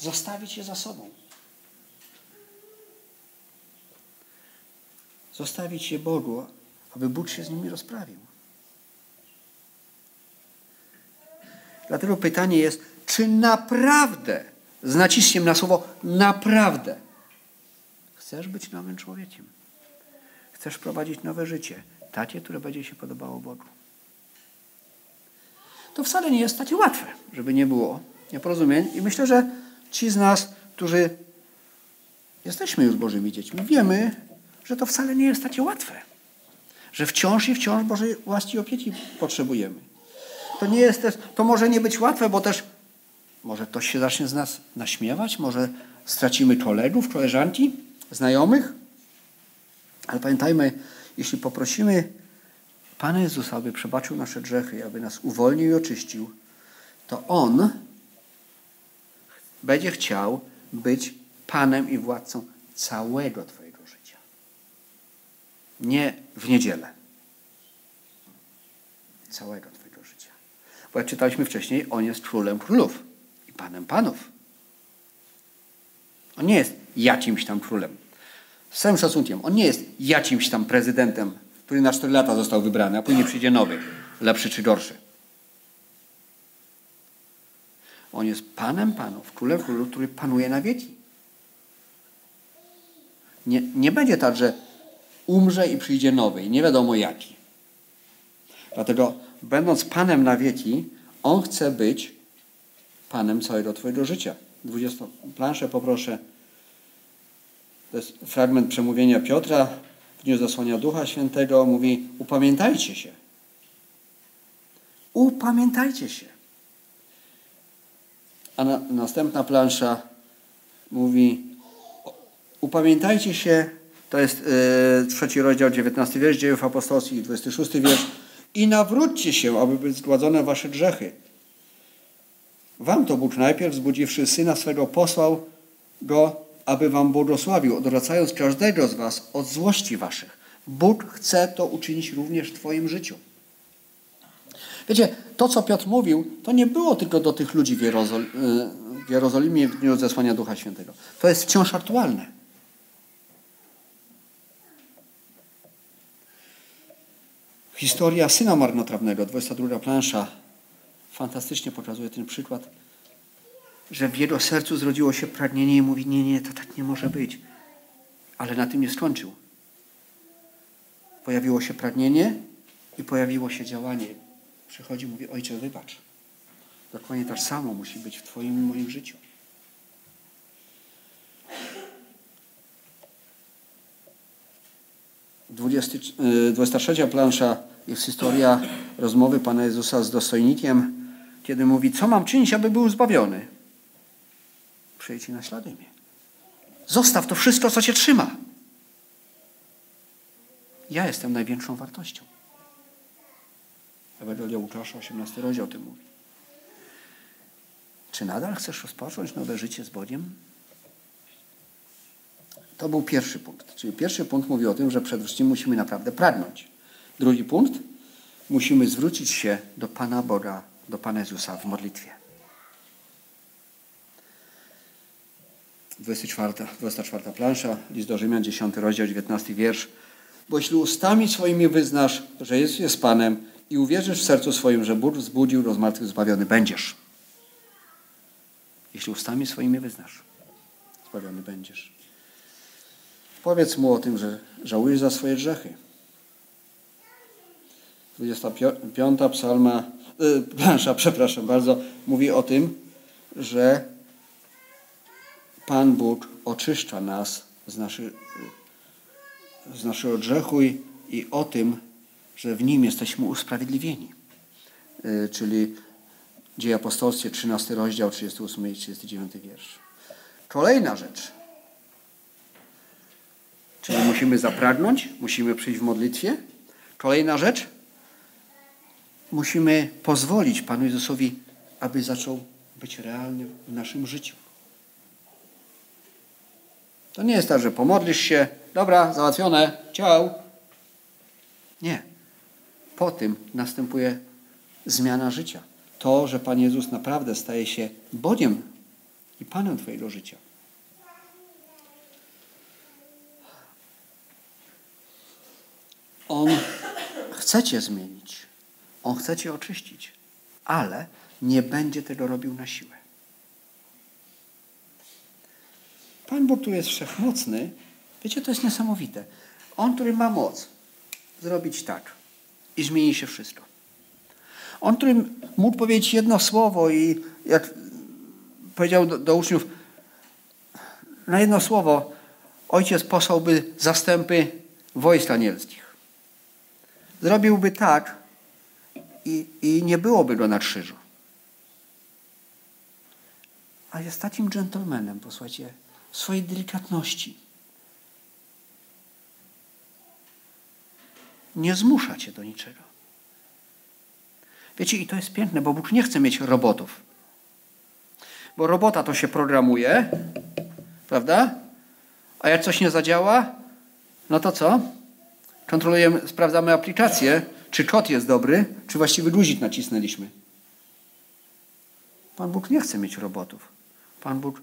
Zostawić je za sobą. Zostawić je Bogu, aby Bóg się z nimi rozprawił. Dlatego pytanie jest, czy naprawdę z naciskiem na słowo naprawdę. Chcesz być nowym człowiekiem. Chcesz prowadzić nowe życie. Takie, które będzie się podobało Bogu. To wcale nie jest takie łatwe, żeby nie było nieporozumień. I myślę, że ci z nas, którzy jesteśmy już Bożymi dziećmi, wiemy, że to wcale nie jest takie łatwe. Że wciąż i wciąż Bożej łaski i opieki potrzebujemy. To nie jest też, to może nie być łatwe, bo też może ktoś się zacznie z nas naśmiewać, może stracimy kolegów, koleżanki, znajomych. Ale pamiętajmy, jeśli poprosimy Pana Jezusa, aby przebaczył nasze grzechy, aby nas uwolnił i oczyścił, to On będzie chciał być Panem i władcą całego Twojego życia. Nie w niedzielę. Całego Twojego życia. Bo jak czytaliśmy wcześniej, On jest królem królów. Panem Panów. On nie jest jakimś tam królem. Z całym szacunkiem, on nie jest jakimś tam prezydentem który na 4 lata został wybrany, a później przyjdzie nowy, lepszy czy gorszy. On jest Panem Panów, Królem Królów, który panuje na wieki. Nie, nie będzie tak, że umrze i przyjdzie nowy nie wiadomo jaki. Dlatego, będąc Panem na wieki, On chce być Panem całego Twojego życia. 20 planszę poproszę. To jest fragment przemówienia Piotra w dniu zasłania Ducha Świętego. Mówi, upamiętajcie się. Upamiętajcie się. A na, następna plansza mówi, upamiętajcie się, to jest yy, trzeci rozdział, 19 wiersz dziejów apostolskich, 26 wiersz, i nawróćcie się, aby być zgładzone wasze grzechy. Wam to Bóg najpierw, wzbudziwszy Syna swego, posłał Go, aby wam błogosławił, odwracając każdego z was od złości waszych. Bóg chce to uczynić również w twoim życiu. Wiecie, to co Piotr mówił, to nie było tylko do tych ludzi w, Jerozol w Jerozolimie w dniu zesłania Ducha Świętego. To jest wciąż aktualne. Historia syna marnotrawnego, 22 plansza, fantastycznie pokazuje ten przykład, że w jego sercu zrodziło się pragnienie i mówi, nie, nie, to tak nie może być. Ale na tym nie skończył. Pojawiło się pragnienie i pojawiło się działanie. Przychodzi i mówi, ojcze, wybacz. Dokładnie tak samo musi być w twoim i moim życiu. Dwudziesty, 23 plansza jest historia rozmowy Pana Jezusa z dostojnikiem, kiedy mówi, co mam czynić, aby był zbawiony? Przyjdź i naśladuj mnie. Zostaw to wszystko, co cię trzyma. Ja jestem największą wartością. Ewangelia Łukasza, 18 rozdział tym mówi. Czy nadal chcesz rozpocząć nowe życie z Bogiem? To był pierwszy punkt. Czyli pierwszy punkt mówi o tym, że przede wszystkim musimy naprawdę pragnąć. Drugi punkt. Musimy zwrócić się do Pana Boga, do Pana Jezusa w modlitwie. 24, 24 plansza, list do Rzymian, 10 rozdział, 19 wiersz. Bo jeśli ustami swoimi wyznasz, że Jezus jest Panem i uwierzysz w sercu swoim, że Bóg wzbudził do zmartwych zbawiony będziesz. Jeśli ustami swoimi wyznasz, zbawiony będziesz. Powiedz mu o tym, że żałujesz za swoje grzechy. 25 psalma, yy, plansza, przepraszam bardzo, mówi o tym, że Pan Bóg oczyszcza nas z, naszy, z naszego grzechu i, i o tym, że w Nim jesteśmy usprawiedliwieni. Yy, czyli Dzieje apostolskie, 13 rozdział, 38 i 39 wiersz. Kolejna rzecz. Czyli musimy zapragnąć, musimy przyjść w modlitwie. Kolejna rzecz. Musimy pozwolić Panu Jezusowi, aby zaczął być realny w naszym życiu. To nie jest tak, że pomodlisz się, dobra, załatwione, ciao. Nie. Po tym następuje zmiana życia. To, że Pan Jezus naprawdę staje się Bogiem i Panem Twojego życia. On chce Cię zmienić. On chce Cię oczyścić. Ale nie będzie tego robił na siłę. Pan Bóg, który jest wszechmocny, wiecie, to jest niesamowite. On, który ma moc zrobić tak i zmieni się wszystko. On, który mógł powiedzieć jedno słowo i jak powiedział do, do uczniów, na jedno słowo ojciec posłałby zastępy wojsk anielskich. Zrobiłby tak i, i nie byłoby go na krzyżu. A jest takim dżentelmenem, posłuchajcie, w swojej delikatności. Nie zmusza cię do niczego. Wiecie, i to jest piękne, bo Bóg nie chce mieć robotów. Bo robota to się programuje, prawda? A jak coś nie zadziała, no to co? Kontrolujemy, sprawdzamy aplikację, czy kod jest dobry, czy właściwy guzik nacisnęliśmy. Pan Bóg nie chce mieć robotów. Pan Bóg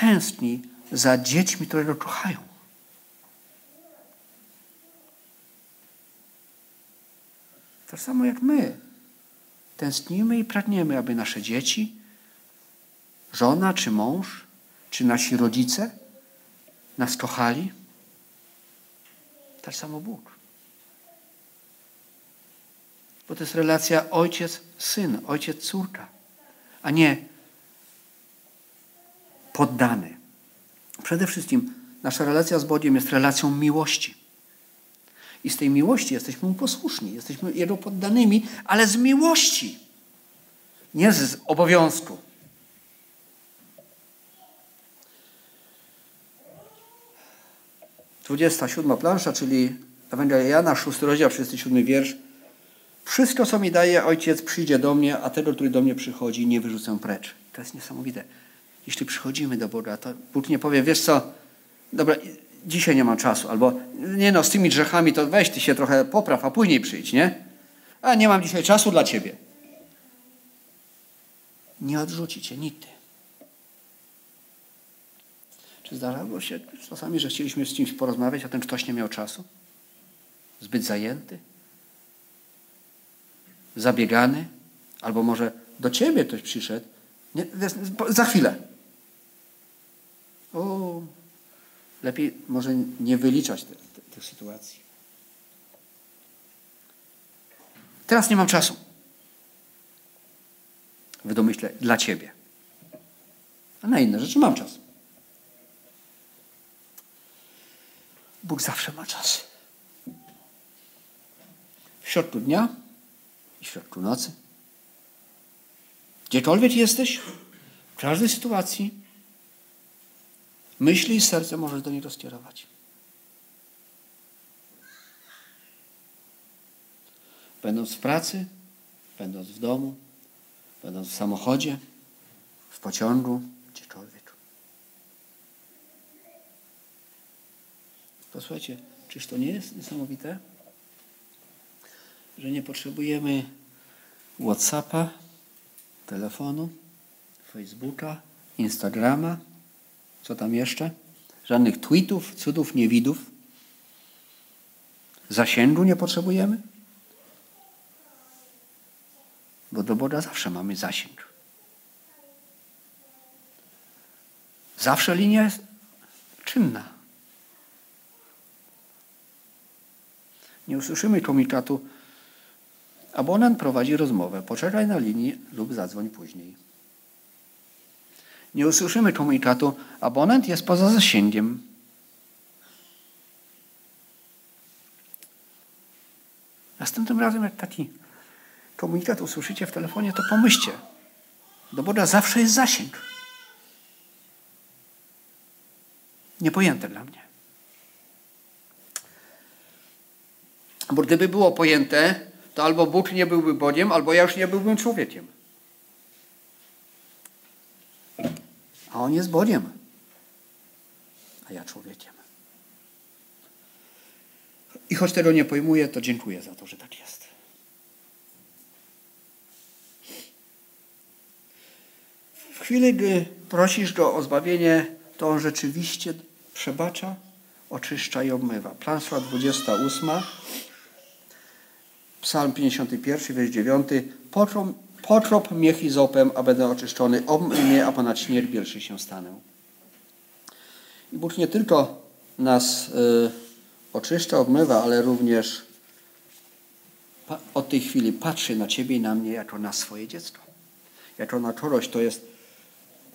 tęskni za dziećmi, które go kochają. Tak samo jak my. Tęsknimy i pragniemy, aby nasze dzieci, żona czy mąż, czy nasi rodzice nas kochali. Tak samo Bóg. Bo to jest relacja ojciec-syn, ojciec-córka, a nie poddany. Przede wszystkim nasza relacja z Bogiem jest relacją miłości. I z tej miłości jesteśmy mu posłuszni, jesteśmy Jego poddanymi, ale z miłości, nie z obowiązku. Dwudziesta siódma plansza, czyli Ewangelia Jana, szósty rozdział, 37 wiersz. Wszystko, co mi daje Ojciec, przyjdzie do mnie, a tego, który do mnie przychodzi, nie wyrzucę precz. To jest niesamowite. Jeśli przychodzimy do Boga, to Bóg nie powie, wiesz co, dobra, dzisiaj nie mam czasu, albo nie no, z tymi grzechami to weź ty się trochę popraw, a później przyjdź, nie? A nie mam dzisiaj czasu dla ciebie. Nie odrzuci cię nigdy. Czy zdarzało się czasami, że chcieliśmy z kimś porozmawiać, a ten ktoś nie miał czasu? Zbyt zajęty? Zabiegany? Albo może do ciebie ktoś przyszedł? Nie, za chwilę. O, lepiej może nie wyliczać tych te, te sytuacji. Teraz nie mam czasu. W domyśle dla ciebie. A na inne rzeczy mam czas. Bóg zawsze ma czas. W środku dnia i w środku nocy. Gdziekolwiek jesteś, w każdej sytuacji, myśli i serce możesz do niego skierować. Będąc w pracy, będąc w domu, będąc w samochodzie, w pociągu, gdziekolwiek. Posłuchajcie, czyż to nie jest niesamowite, że nie potrzebujemy WhatsAppa, telefonu, Facebooka, Instagrama, co tam jeszcze? Żadnych tweetów, cudów, niewidów. Zasięgu nie potrzebujemy? Bo do Boga zawsze mamy zasięg. Zawsze linia jest czynna. Nie usłyszymy komunikatu Abonent prowadzi rozmowę. Poczekaj na linii lub zadzwoń później. Nie usłyszymy komunikatu. Abonent jest poza zasięgiem. Następnym razem, jak taki komunikat usłyszycie w telefonie, to pomyślcie. Do Boga zawsze jest zasięg. Niepojęte dla mnie. Bo gdyby było pojęte, to albo Bóg nie byłby Bogiem, albo ja już nie byłbym człowiekiem. A On jest Bogiem, a ja człowiekiem. I choć tego nie pojmuję, to dziękuję za to, że tak jest. W chwili, gdy prosisz Go o zbawienie, to On rzeczywiście przebacza, oczyszcza i obmywa. Plansza 28 Psalm 51, wiersz 9. Potrop, potrop mnie hizopem, a będę oczyszczony. Obmyj mnie, a ponad śmierć pierwszy się stanę. I Bóg nie tylko nas y, oczyszcza, obmywa, ale również od tej chwili patrzy na Ciebie i na mnie jako na swoje dziecko. Jako na kogoś, to jest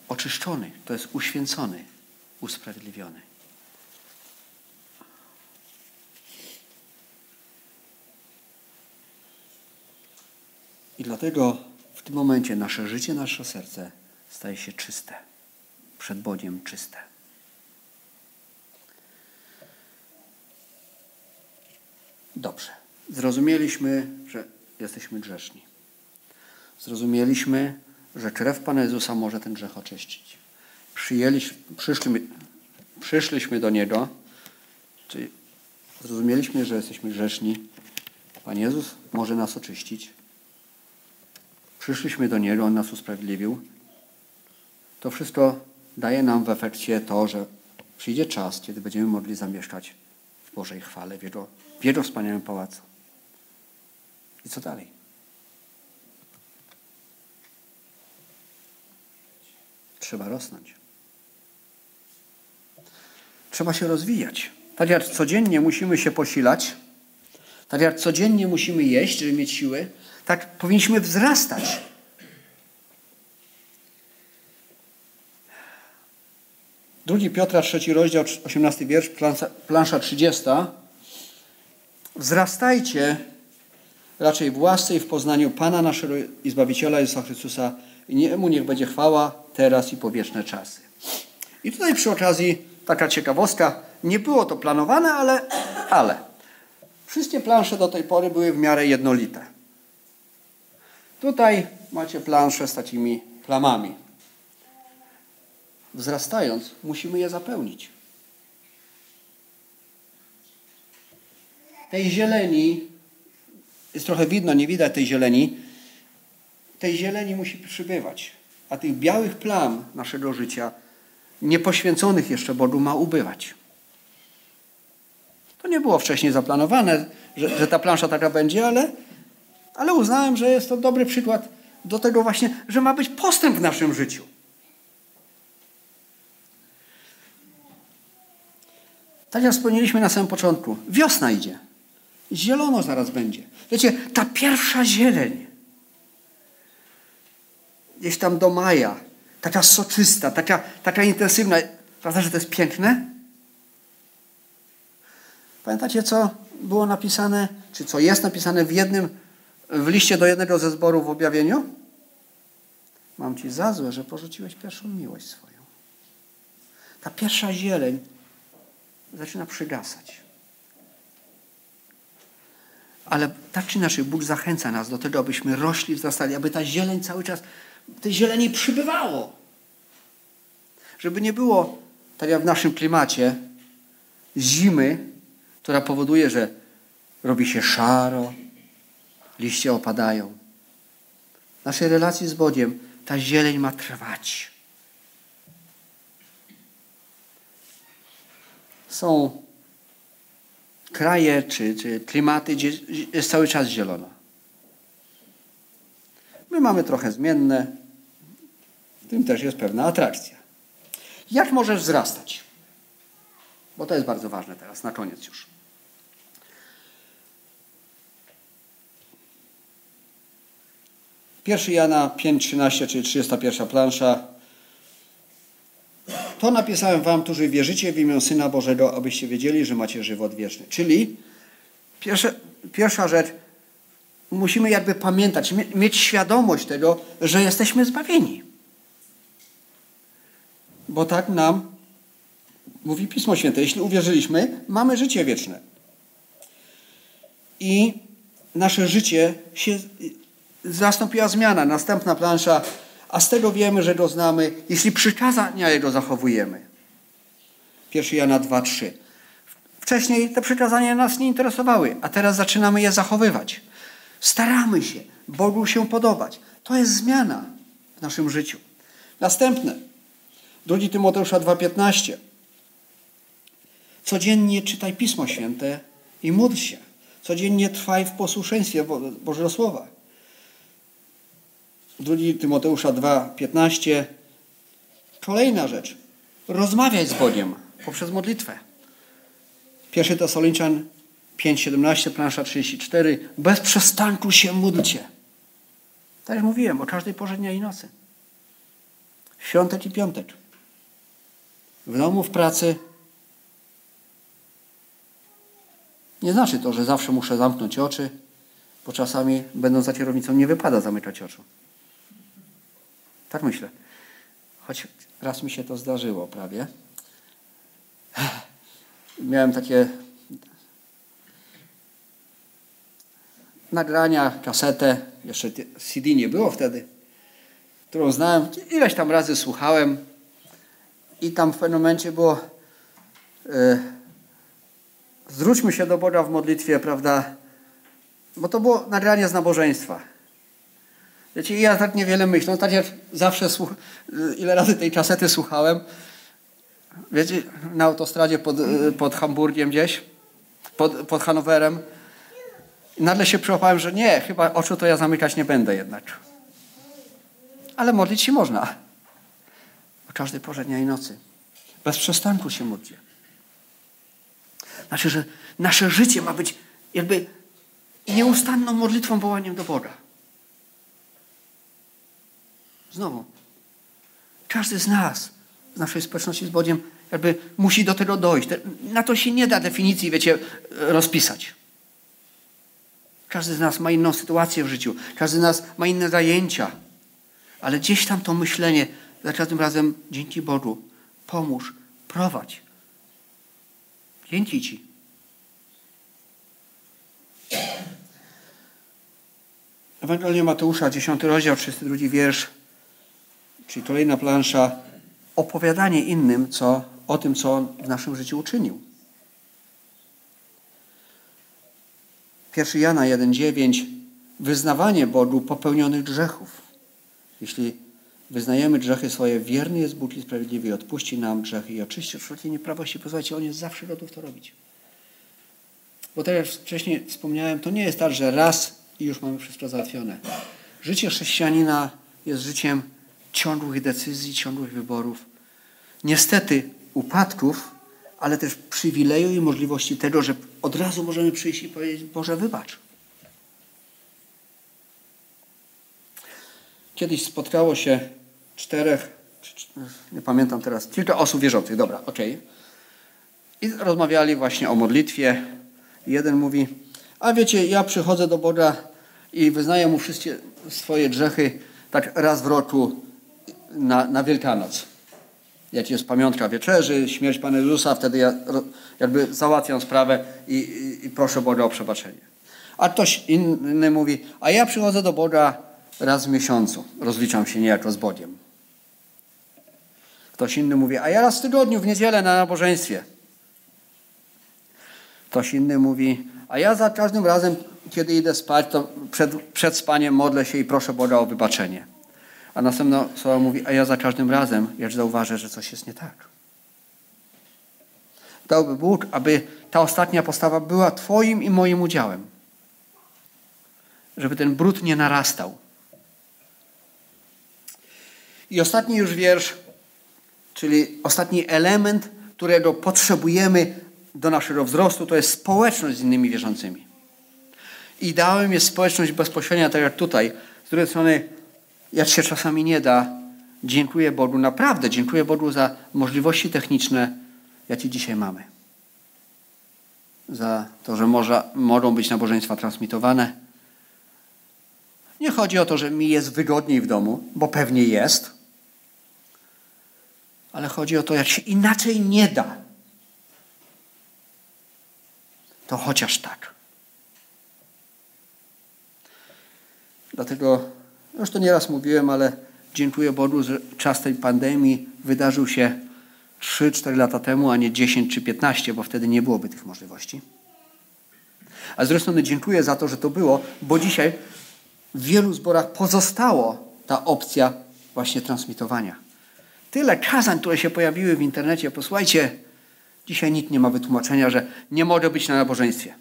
oczyszczony, to jest uświęcony, usprawiedliwiony. I dlatego w tym momencie nasze życie, nasze serce staje się czyste. Przed Bogiem czyste. Dobrze. Zrozumieliśmy, że jesteśmy grzeszni. Zrozumieliśmy, że krew Pana Jezusa może ten grzech oczyścić. Przyjęliśmy, przyszliśmy, przyszliśmy do Niego, czyli zrozumieliśmy, że jesteśmy grzeszni. Pan Jezus może nas oczyścić. Przyszliśmy do Niego, On nas usprawiedliwił. To wszystko daje nam w efekcie to, że przyjdzie czas, kiedy będziemy mogli zamieszkać w Bożej chwale, w Jego, w Jego wspaniałym pałacu. I co dalej? Trzeba rosnąć. Trzeba się rozwijać. Tak jak codziennie musimy się posilać, tak jak codziennie musimy jeść, żeby mieć siły, tak powinniśmy wzrastać. Drugi Piotra, trzeci rozdział, 18 wiersz, plansza, plansza 30. Wzrastajcie raczej w łasce i w poznaniu Pana naszego i Zbawiciela Jezusa Chrystusa i Niemu niech będzie chwała teraz i po wieczne czasy. I tutaj przy okazji taka ciekawostka, nie było to planowane, ale, ale wszystkie plansze do tej pory były w miarę jednolite. Tutaj macie plansze z takimi plamami. Wzrastając, musimy je zapełnić. Tej zieleni, jest trochę widno, nie widać tej zieleni, tej zieleni musi przybywać, a tych białych plam naszego życia, niepoświęconych jeszcze Bogu, ma ubywać. To nie było wcześniej zaplanowane, że, że ta plansza taka będzie, ale, ale uznałem, że jest to dobry przykład do tego właśnie, że ma być postęp w naszym życiu. Tak jak wspomnieliśmy na samym początku, wiosna idzie. Zielono zaraz będzie. Wiecie, ta pierwsza zieleń, gdzieś tam do maja, taka soczysta, taka, taka intensywna, prawda, że to jest piękne? Pamiętacie, co było napisane, czy co jest napisane w jednym, w liście do jednego ze zborów w objawieniu? Mam ci za złe, że porzuciłeś pierwszą miłość swoją. Ta pierwsza zieleń zaczyna przygasać. Ale tak czy inaczej Bóg zachęca nas do tego, abyśmy rośli, wzrastali, aby ta zieleń cały czas, tej zieleni przybywało. Żeby nie było, tak jak w naszym klimacie, zimy, która powoduje, że robi się szaro, liście opadają. W naszej relacji z Bogiem ta zieleń ma trwać. Są kraje czy, czy klimaty, gdzie jest cały czas zielono. My mamy trochę zmienne, w tym też jest pewna atrakcja. Jak możesz wzrastać? Bo to jest bardzo ważne teraz, na koniec już. Pierwszy Jana 5,13, czyli 31 plansza. To napisałem wam, którzy wierzycie w imię Syna Bożego, abyście wiedzieli, że macie żywot wieczny. Czyli pierwsza, pierwsza rzecz, musimy jakby pamiętać, mieć świadomość tego, że jesteśmy zbawieni. Bo tak nam mówi Pismo Święte. Jeśli uwierzyliśmy, mamy życie wieczne. I nasze życie się zastąpiła zmiana. Następna plansza a z tego wiemy, że go znamy, jeśli przykazania Jego zachowujemy. 1 Jana 2,3. Wcześniej te przykazania nas nie interesowały, a teraz zaczynamy je zachowywać. Staramy się Bogu się podobać. To jest zmiana w naszym życiu. Następne. 2 Tymoteusza 2,15. Codziennie czytaj Pismo Święte i módl się. Codziennie trwaj w posłuszeństwie Bożego Słowa. 2 Tymoteusza 2:15. Kolejna rzecz. Rozmawiać z Bogiem poprzez modlitwę. 1 Tesaloniczan 5:17, plansza 34. Bez przestanku się módlcie. Tak jak mówiłem, o każdej porze dnia i nocy. Świątek i piątek. W domu, w pracy. Nie znaczy to, że zawsze muszę zamknąć oczy, bo czasami, będąc za kierownicą, nie wypada zamykać oczu. Tak myślę. Choć raz mi się to zdarzyło prawie. Miałem takie nagrania, kasetę, jeszcze CD nie było wtedy, którą znałem, ileś tam razy słuchałem i tam w pewnym momencie było yy, zwróćmy się do Boga w modlitwie, prawda, bo to było nagranie z nabożeństwa. Wiecie, ja tak niewiele myślę. Tak jak zawsze, ile razy tej kasety słuchałem. Wiecie, na autostradzie pod, pod Hamburgiem gdzieś, pod, pod Hanowerem. Nagle się przyłapałem, że nie, chyba oczu to ja zamykać nie będę jednak. Ale modlić się można. O każdej porze dnia i nocy. Bez przestanku się modlcie. Znaczy, że nasze życie ma być jakby nieustanną modlitwą, wołaniem do Boga. Znowu, każdy z nas, z naszej społeczności z Bogiem, jakby musi do tego dojść. Na to się nie da definicji, wiecie, rozpisać. Każdy z nas ma inną sytuację w życiu, każdy z nas ma inne zajęcia, ale gdzieś tam to myślenie, za każdym razem dzięki Bogu, pomóż, prowadź. Dzięki Ci. Ewangelia Mateusza, 10 rozdział, 32 wiersz, czyli kolejna plansza, opowiadanie innym co, o tym, co On w naszym życiu uczynił. 1 Jana 1,9 Wyznawanie Bogu popełnionych grzechów. Jeśli wyznajemy grzechy swoje, wierny jest Bóg i sprawiedliwy odpuści nam grzechy i oczyści wszelkie nieprawości. Posłuchajcie, On jest zawsze gotów to robić. Bo tak jak wcześniej wspomniałem, to nie jest tak, że raz i już mamy wszystko załatwione. Życie chrześcijanina jest życiem ciągłych decyzji, ciągłych wyborów. Niestety upadków, ale też przywileju i możliwości tego, że od razu możemy przyjść i powiedzieć, Boże, wybacz. Kiedyś spotkało się czterech, nie pamiętam teraz, kilka osób wierzących, dobra, okej. Okay. I rozmawiali właśnie o modlitwie. Jeden mówi, a wiecie, ja przychodzę do Boga i wyznaję Mu wszystkie swoje grzechy tak raz w roku na, na Wielkanoc. Jak jest pamiątka wieczerzy, śmierć Pana Jezusa, wtedy ja jakby załatwiam sprawę i, i, i proszę Boga o przebaczenie. A ktoś inny mówi, a ja przychodzę do Boga raz w miesiącu. Rozliczam się niejako z Bogiem. Ktoś inny mówi, a ja raz w tygodniu, w niedzielę na nabożeństwie. Ktoś inny mówi, a ja za każdym razem, kiedy idę spać, to przed, przed spaniem modlę się i proszę Boga o wybaczenie. A następna osoba mówi, a ja za każdym razem, jak zauważę, że coś jest nie tak. Dałby Bóg, aby ta ostatnia postawa była Twoim i moim udziałem. Żeby ten brud nie narastał. I ostatni już wiersz, czyli ostatni element, którego potrzebujemy do naszego wzrostu, to jest społeczność z innymi wierzącymi. Ideałem jest społeczność bezpośrednia, tak jak tutaj. Z drugiej strony, jak się czasami nie da, dziękuję Bogu, naprawdę dziękuję Bogu za możliwości techniczne, jakie dzisiaj mamy. Za to, że może, mogą być nabożeństwa transmitowane. Nie chodzi o to, że mi jest wygodniej w domu, bo pewnie jest, ale chodzi o to, jak się inaczej nie da to chociaż tak. Dlatego, już to nieraz mówiłem, ale dziękuję Bogu, że czas tej pandemii wydarzył się 3-4 lata temu, a nie 10 czy 15, bo wtedy nie byłoby tych możliwości. A z drugiej strony dziękuję za to, że to było, bo dzisiaj w wielu zborach pozostało ta opcja właśnie transmitowania. Tyle kazań, które się pojawiły w internecie, posłuchajcie, Dzisiaj nikt nie ma wytłumaczenia, że nie może być na nabożeństwie.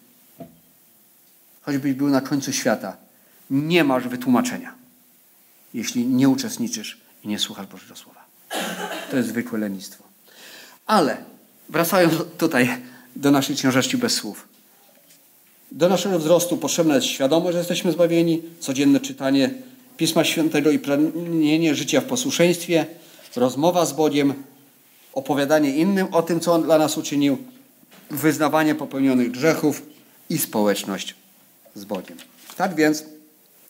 Choćbyś był na końcu świata, nie masz wytłumaczenia, jeśli nie uczestniczysz i nie słuchasz Bożego Słowa. To jest zwykłe lenistwo. Ale wracając tutaj do naszej książeczki bez słów. Do naszego wzrostu potrzebna jest świadomość, że jesteśmy zbawieni, codzienne czytanie Pisma Świętego i pragnienie życia w posłuszeństwie, rozmowa z Bogiem, opowiadanie innym o tym, co On dla nas uczynił, wyznawanie popełnionych grzechów i społeczność z Bogiem. Tak więc,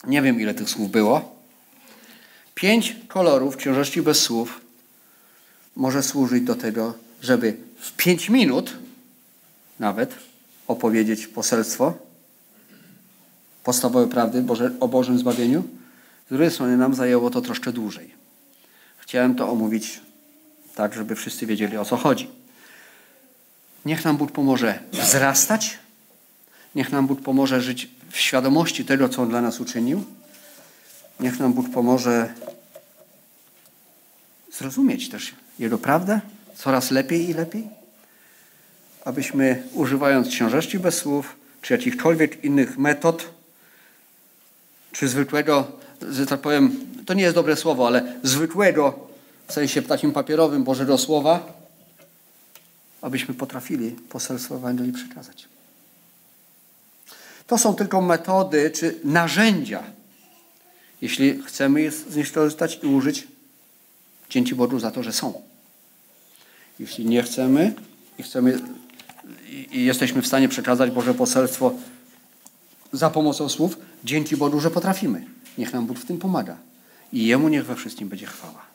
nie wiem ile tych słów było. Pięć kolorów książeczki bez słów może służyć do tego, żeby w pięć minut nawet opowiedzieć poselstwo, podstawowe prawdy Boże, o Bożym zbawieniu. Z drugiej strony nam zajęło to troszkę dłużej. Chciałem to omówić tak żeby wszyscy wiedzieli o co chodzi. Niech nam Bóg pomoże wzrastać, niech nam Bóg pomoże żyć w świadomości tego, co On dla nas uczynił. Niech nam Bóg pomoże zrozumieć też Jego prawdę coraz lepiej i lepiej, abyśmy używając książeczki bez słów, czy jakichkolwiek innych metod, czy zwykłego, że tak powiem, to nie jest dobre słowo, ale zwykłego, w sensie takim papierowym Bożego Słowa, abyśmy potrafili poselstwo Ewangelii przekazać. To są tylko metody czy narzędzia, jeśli chcemy z nich korzystać i użyć, dzięki Bogu za to, że są. Jeśli nie chcemy i chcemy i jesteśmy w stanie przekazać Boże poselstwo za pomocą słów, dzięki Bogu, że potrafimy. Niech nam Bóg w tym pomaga. I Jemu niech we wszystkim będzie chwała.